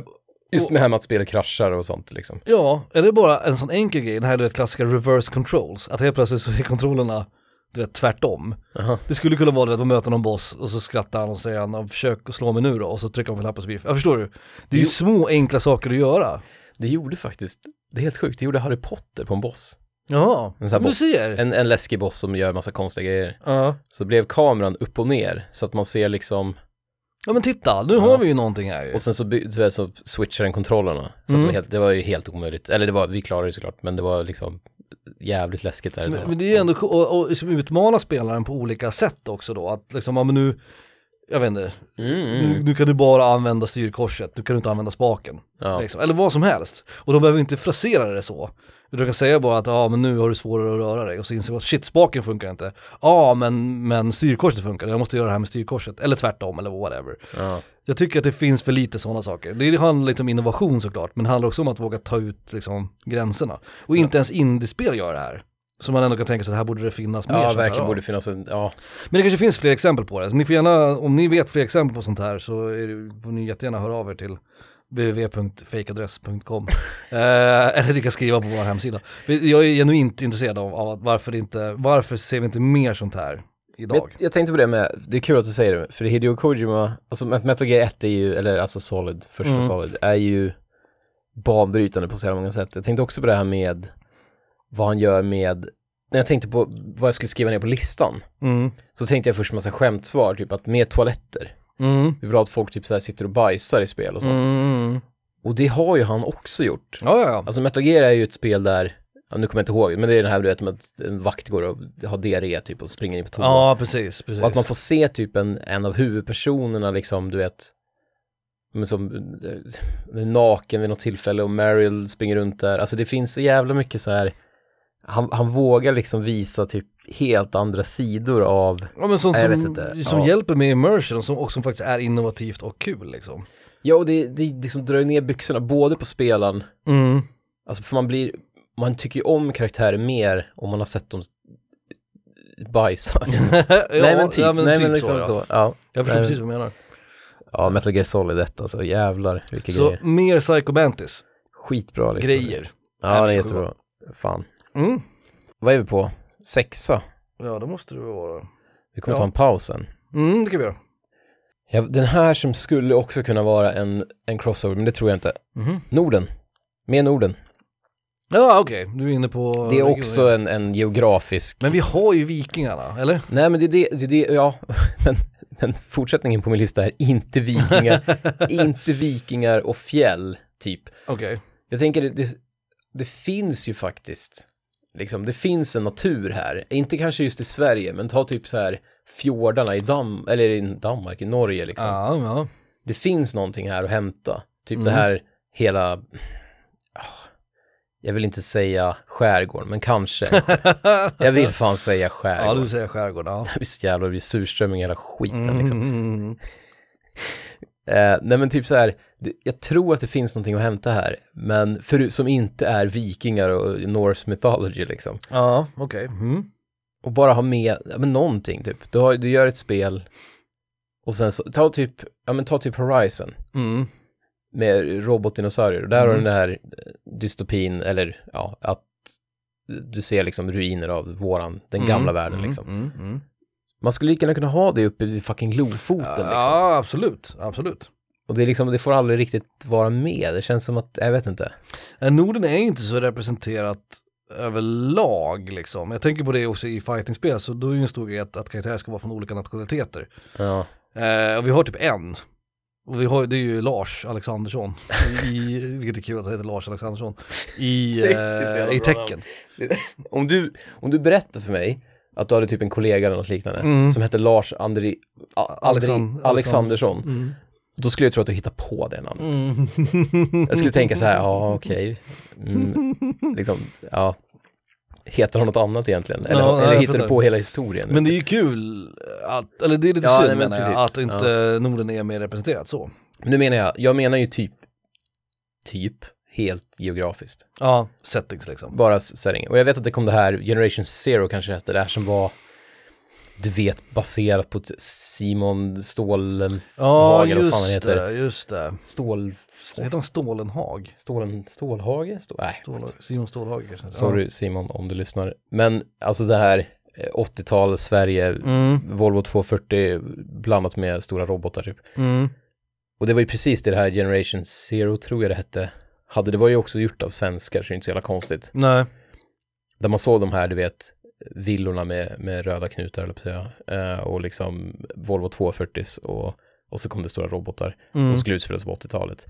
just Och- med det här med att spelet kraschar och sånt liksom. Ja, eller bara en sån enkel grej, den här du vet klassiska reverse controls. Att helt plötsligt så är kontrollerna, du vet, tvärtom. Jaha. Det skulle kunna vara du vet, man möter någon boss och så skrattar han och säger han, "Ja, försök att slå mig nu då, och så trycker han på knappen så blir ja förstår du? Det är ju små enkla saker att göra. Det gjorde faktiskt, det är helt sjukt, det gjorde Harry Potter på en boss. Ja, En sån du boss. ser. En, en läskig boss som gör massa konstiga grejer. Ja. Så blev kameran upp och ner så att man ser liksom ja men titta, nu har vi ju någonting här ju. Och sen så, by- så, så switchar den kontrollerna. Så Mm. att det, var helt, det var ju helt omöjligt. Eller det var, vi klarade det såklart, men det var liksom jävligt läskigt där. Men, men det är ju ändå, co- och, och liksom utmana spelaren på olika sätt också då, att liksom, ja men nu, jag vet inte, Mm, nu, mm. nu kan du bara använda styrkorset, du kan inte använda spaken. Ja. Liksom. Eller vad som helst. Och de behöver inte frasera det så. Du kan säga bara att ja men nu har du svårare att röra dig och så inser man att shit spaken funkar inte. Ja men, men styrkorset funkar, jag måste göra det här med styrkorset. Eller tvärtom eller whatever. Ja. Jag tycker att det finns för lite sådana saker. Det handlar lite om innovation såklart, men det handlar också om att våga ta ut liksom, gränserna. Och inte ens indiespel gör det här. Så man ändå kan tänka sig att här borde det finnas mer Ja, verkligen borde finnas en, ja. Men det kanske finns fler exempel på det. Så ni får gärna, om ni vet fler exempel på sånt här så är det, får ni jättegärna höra av er till www.fakeadress.com eh, Eller ni kan skriva på vår hemsida. Jag är genuint intresserad av, av varför, inte, varför ser vi inte mer sånt här idag? Jag, jag tänkte på det med, det är kul att du säger det, för Hideo Kojima, alltså Met- Metal Gear 1 är ju, eller alltså Solid, första Mm. Solid, är ju banbrytande på så många sätt. Jag tänkte också på det här med vad han gör med, när jag tänkte på vad jag skulle skriva ner på listan, Mm. så tänkte jag först massa skämtsvar, typ att med toaletter. Mm. Vi vill ha att folk typ så här sitter och bajsar i spel och sånt. Mm. Och det har ju han också gjort. Ja, ja, ja. Alltså Metal Gear är ju ett spel där, ja, nu kommer jag inte ihåg, men det är det här du vet med att en vakt går och har diarré typ och springer in på toa. Ja, precis, precis. Och att man får se typ en, en av huvudpersonerna liksom, du vet, men som eh, naken vid något tillfälle och Meryl springer runt där. Alltså det finns så jävla mycket så här, han, han vågar liksom visa typ helt andra sidor av, Ja men sånt jag som, vet inte. som Ja. hjälper med immersion som, och som faktiskt är innovativt och kul liksom. ja och det, det liksom drar ner byxorna både på spelaren, Mm. alltså för man blir, man tycker ju om karaktärer mer om man har sett dem bajsa. Liksom. ja, nej men typ, ja, men nej typ men liksom så, ja. så, ja. Jag förstår Nej, precis vad du menar. Ja, Metal Gear Solid 1 alltså, jävlar vilka Så grejer. mer Psycho Mantis, Skitbra liksom. grejer. Ja, det är jättebra. Fan. Mm. Vad är vi på? Sexa. Ja det måste det vara. Vi kommer Ja. ta en paus sen. Mm det kan vi göra. Ja, den här som skulle också kunna vara en, en crossover, men det tror jag inte. Mhm. Norden. Med Norden. Ja okej, du är inne på Det är också en, en geografisk... Men vi har ju vikingarna, eller? Nej men det är det, det, det ja. men, men fortsättningen på min lista är inte vikingar, inte vikingar och fjäll, typ. Okej. Jag tänker, det, det finns ju faktiskt, liksom, det finns en natur här. Inte kanske just i Sverige, men ta typ så här fjordarna i Dam eller i Danmark, i Norge liksom. Ja, ja. Det finns någonting här att hämta. Typ Mm. det här hela, ah, jag vill inte säga skärgården, men kanske. jag vill fan säga ja skärgården. du säger skärgården, ja. Det blir så jävla, det blir surströmming hela skiten Mm, liksom. mm, mm. Eh, nej men typ så här, jag tror att det finns någonting att hämta här, men för, som inte är vikingar och Norse mythology liksom. Ja, okej. Mm. Och bara ha med, ja, men någonting typ. Du, har, du gör ett spel och sen så, ta typ, ja men ta typ Horizon Mm. med robotdinosaurier. Där har Mm. du den här eh, dystopin, eller ja, att du ser liksom ruiner av våran, den gamla världen Mm, liksom. Mm, mm. Man skulle lika gärna kunna ha det uppe vid fucking Lofoten liksom. Ja, absolut, absolut. Och det är liksom, det får aldrig riktigt vara med. Det känns som att, jag vet inte. Norden är ju inte så representerat överlag liksom. Jag tänker på det också i fightingspel, så då är ju en stor grej att, att karaktärer ska vara från olika nationaliteter. Ja. Eh, och vi har typ en. Och vi har, det är ju Lars Alexandersson, i, vilket är kul att han heter Lars Alexandersson, i, eh, i tecken. Om du, om du berättar för mig att du hade typ en kollega eller något liknande Mm. som hette Lars Andri, A- Alexand- Alexandersson, Mm. Då skulle jag tro att du hittar på det namnet. Mm. Jag skulle tänka så här, ja okej, mm, liksom, ja, heter han något annat egentligen? Eller, Ja, eller hittar du på hela historien? Men det är ju kul att, eller det är lite Ja, synd menar jag, att inte Norden är mer representerat så. Men nu menar jag, jag menar ju typ, typ, helt geografiskt. Ja, settings liksom. Bara setting. Och jag vet att det kom det här, Generation Zero kanske hette, det här som var, du vet, baserat på Simon Stålenhag, Ja, eller vad fan han heter. det, just det. Stål... Heter han Stålenhag? Stålen... Stålhage? Stå... Nej, Stål, Simon Stålhage kanske? sorry Simon om du lyssnar. Men alltså det här eh, 80-tal Sverige, Ja. Mm, Volvo 240 blandat med stora robotar typ. mm. Och det var ju precis det det här Generation Zero tror jag det hette. Hade det var ju också gjort av svenskar så det är inte så jävla konstigt. Nej. Där man såg de här, du vet, villorna med, med röda knutar, eller säga. Eh, och liksom Volvo 240 och, och så kom det stora robotar. Mm. och skulle utspelas på 80-talet.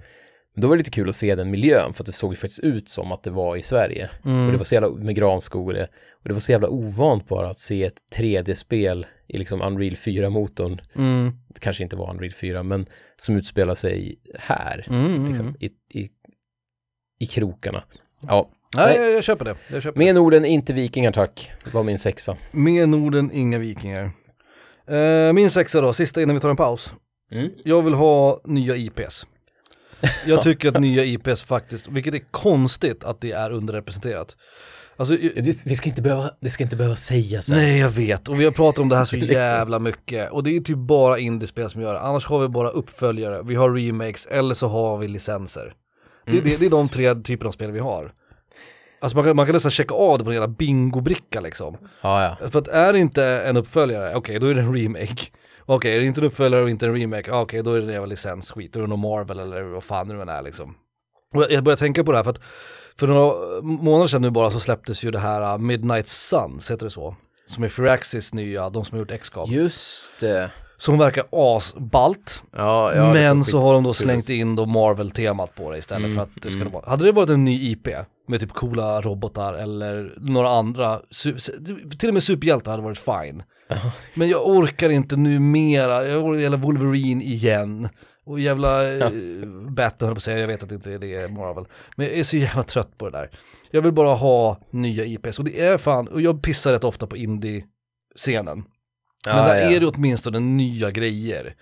Men då var det lite kul att se den miljön för att det såg faktiskt ut som att det var i Sverige. Mm. Och det var så jävla, med granskog och det. Och det var så jävla ovant bara att se ett 3D-spel i liksom Unreal 4-motorn. Mm. Det kanske inte var Unreal 4, men som utspelar sig här. Mm, mm, Liksom, mm. i, i, I krokarna. Ja, Nej, Nej. jag, jag köper det. Jag köper det. med Norden, inte vikingar tack. Det var min sexa. Med Norden, inga vikingar. Eh, min sexa då, sista innan vi tar en paus. Mm. Jag vill ha nya IPs. Jag tycker att nya IPs faktiskt, vilket är konstigt att det är underrepresenterat. Alltså, det, vi ska inte behöva, det ska inte behöva sägas. nej jag vet, och vi har pratat om det här så Liksom. jävla mycket. Och det är typ bara indiespel som gör det, annars har vi bara uppföljare, vi har remakes eller så har vi licenser. Det, Mm. det, det är de tre typerna av spel vi har. Alltså man kan, man kan nästan checka av det på en jävla bingobricka liksom. Ja, ja. För att är det inte en uppföljare, okej då är det en remake. Okej, är det inte en uppföljare och inte en remake, okej då är det en jävla licensskit, då är det någon Marvel eller vad fan det nu än är liksom. Och jag- börjar tänka på det här för att för några månader sedan nu bara så släpptes ju det här uh, Midnight Suns, heter det så? Som är Firaxis nya, de som har gjort X-Cop. Just det. Som verkar asballt, Ja, ja, men såg så har de då slängt in då Marvel-temat på det istället Mm, för att det ska mm. vara. Hade det varit en ny IP med typ coola robotar eller några andra, till och med superhjältar hade varit fine. Ja. Men jag orkar inte numera, jag orkar jävla Wolverine igen. Och jävla Ja. eh, Batman höll på att säga, jag vet att det inte är det Marvel. Men jag är så jävla trött på det där. Jag vill bara ha nya IPs och det är fan, och jag pissar rätt ofta på indie-scenen. Men Ja, där ja. är det åtminstone nya grejer.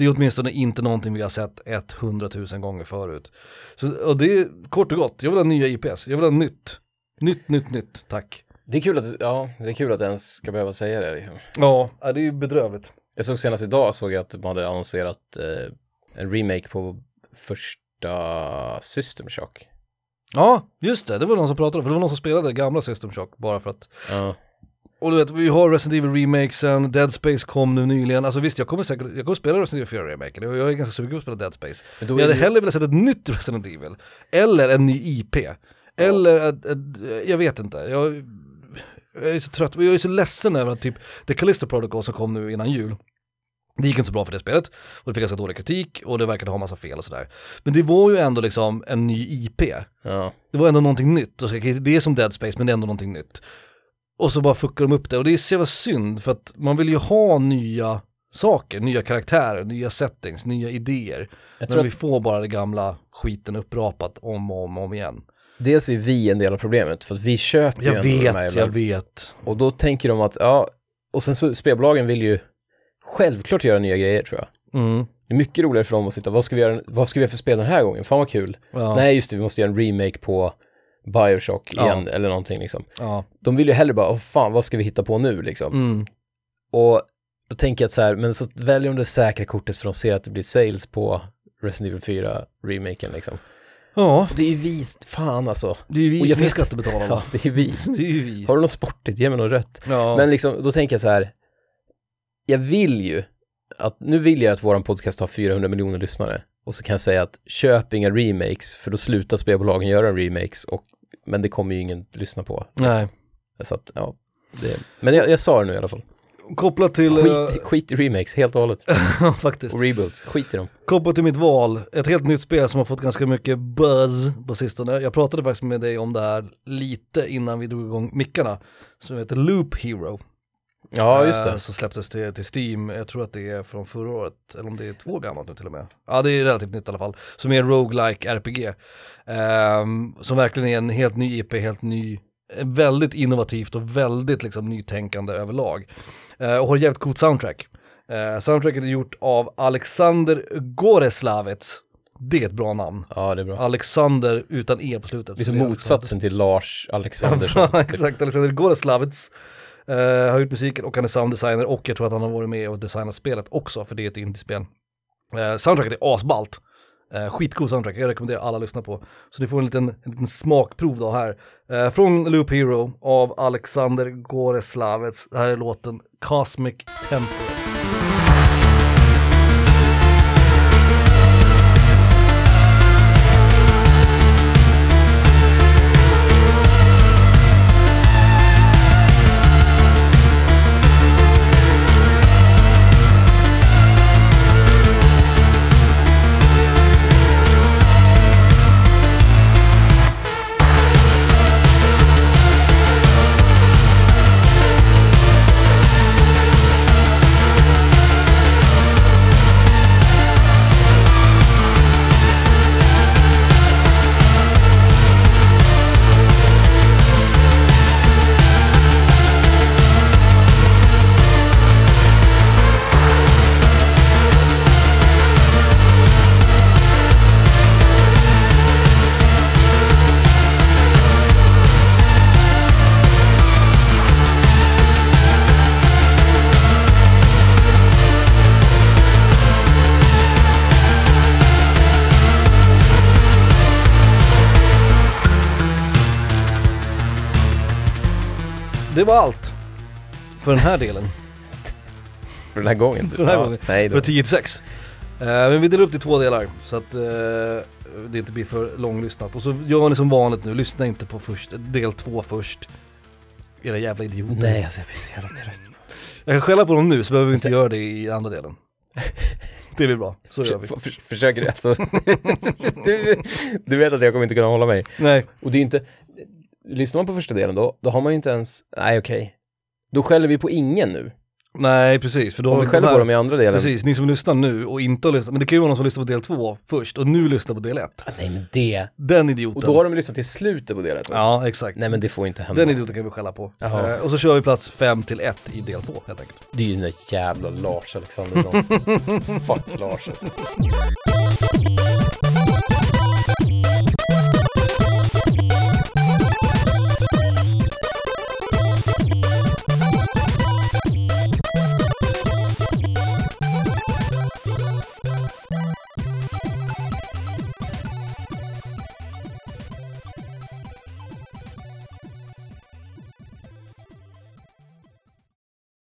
Det är åtminstone inte någonting vi har sett 100 000 gånger förut. Så, och det är kort och gott, jag vill ha nya IPs, jag vill ha nytt. Nytt, nytt, nytt, tack. Det är kul att, ja, det är kul att ens ska behöva säga det liksom. Ja, ja, det är ju bedrövligt. Jag såg senast idag såg jag att de hade annonserat eh, en remake på första System Shock. Ja, just det, det var någon som pratade om, för det var någon som spelade gamla System Shock bara för att Ja. Och du vet, vi har Resident Evil remakesen, Dead Space kom nu nyligen, alltså visst jag kommer säkert, jag kommer spela Resident Evil 4 remaken och jag är ganska sugen på att spela Dead Space. Men jag hade det- hellre velat se ett nytt Resident Evil, eller en ny IP, eller ett, ett, jag vet inte, jag, jag är så trött, jag är så ledsen över att typ, The Callisto Protocol som kom nu innan jul, det gick inte så bra för det spelet, och det fick ganska dålig kritik, och det verkade ha massa fel och sådär. Men det var ju ändå liksom en ny IP, Ja. det var ändå någonting nytt, det är som Dead Space men det är ändå någonting nytt. Och så bara fuckar de upp det, och det är så jävla synd för att man vill ju ha nya saker, nya karaktärer, nya settings, nya idéer. Jag Men tror vi att får bara det gamla skiten upprapat om och om, om igen. dels är vi en del av problemet för att vi köper ju Jag ändå de här vet, jag vet. Och då tänker de att, ja, och sen så spelbolagen vill ju självklart göra nya grejer tror jag. Mm. Det är mycket roligare för dem att sitta, vad ska vi göra, vad ska vi göra för spel den här gången? Fan vad kul. Ja. Nej just det, vi måste göra en remake på Bioshock Ja. igen eller någonting liksom. Ja. De vill ju hellre bara, åh fan vad ska vi hitta på nu liksom? Mm. Och då tänker jag att så här, men så väljer de det säkra kortet för de ser att det blir sales på Resident Evil 4 remaken liksom. ja, Och det är ju vi, fan alltså. det är ju vi som är skattebetalarna. Ja, det är vi. Det är ju vi. Har du något sportigt, ge mig något rött. Ja. Men liksom, då tänker jag så här, jag vill ju att, nu vill jag att våran podcast har 400 miljoner lyssnare. Och så kan jag säga att köp inga remakes, för då slutar spelbolagen göra remakes, och, men det kommer ju ingen lyssna på. liksom. Nej. Så att, ja. Det, men jag, jag sa det nu i alla fall. Kopplat till, eh, Skit, skit i remakes, helt och hållet. faktiskt. Och reboots, skit i dem. Kopplat till mitt val, ett helt nytt spel som har fått ganska mycket buzz på sistone. Jag pratade faktiskt med dig om det här lite innan vi drog igång mickarna. Som heter Loop Hero. Ja, just Eh, det. Som släpptes till, till Steam, jag tror att det är från förra året, eller om det är två år gammalt nu till och med. Ja det är relativt nytt i alla fall. Som är en roguelike RPG. Ehm, som verkligen är en helt ny IP, helt ny, eh, väldigt innovativt och väldigt liksom nytänkande överlag. Eh, och har jävligt coolt soundtrack. Uh, soundtracket är gjort av Alexander Goreslavets. Det är ett bra namn. Ja, det är bra. Alexander utan E på slutet. Det är som är motsatsen till Lars Alexandersson. Exakt, Alexander Goreslavets uh, har gjort musiken och han är sounddesigner och jag tror att han har varit med och designat spelet också för det är ett indiespel. Uh, soundtracket är asballt. Eh, uh, skitcool soundtrack, jag rekommenderar alla att lyssna på. Så ni får en liten, en liten smakprov då här. Uh, från Loop Hero av Alexander Goreslavets. Det här är låten Cosmic Temperance. Var allt. För den här delen. För den här gången? För den här Ja, gången. Nej För då. 10 till 6. Eh, men vi delar upp det i två delar så att eh, det inte blir för långlyssnat. Och så gör ni som vanligt nu, lyssna inte på först, del två först. Era jävla idioter. Nej alltså jag blir så jävla trött. Jag kan skälla på dem nu så behöver vi inte Sen- göra det i andra delen. Det blir bra, så gör vi. Försö- för- Försöker du alltså? du, du vet att jag kommer inte kunna hålla mig. Nej, Och det är inte, lyssnar man på första delen då, då har man ju inte ens, nej okej. Då skäller vi på ingen nu. nej precis för då Om vi de skäller här- på dem i andra delen. Precis, ni som lyssnar nu och inte har lyssnat, men det kan ju vara någon som lyssnar på del två först och nu lyssnar på del ett. Ah, nej men det. Den idioten. Och då har de lyssnat till slutet på delet. Alltså. Ja, exakt. Nej men det får inte hända. Den idioten kan vi skälla på. Eh, och så kör vi plats 5 till 1 i del 2 helt enkelt. Det är ju den där jävla Lars Alexandersson. Fuck Lars alltså.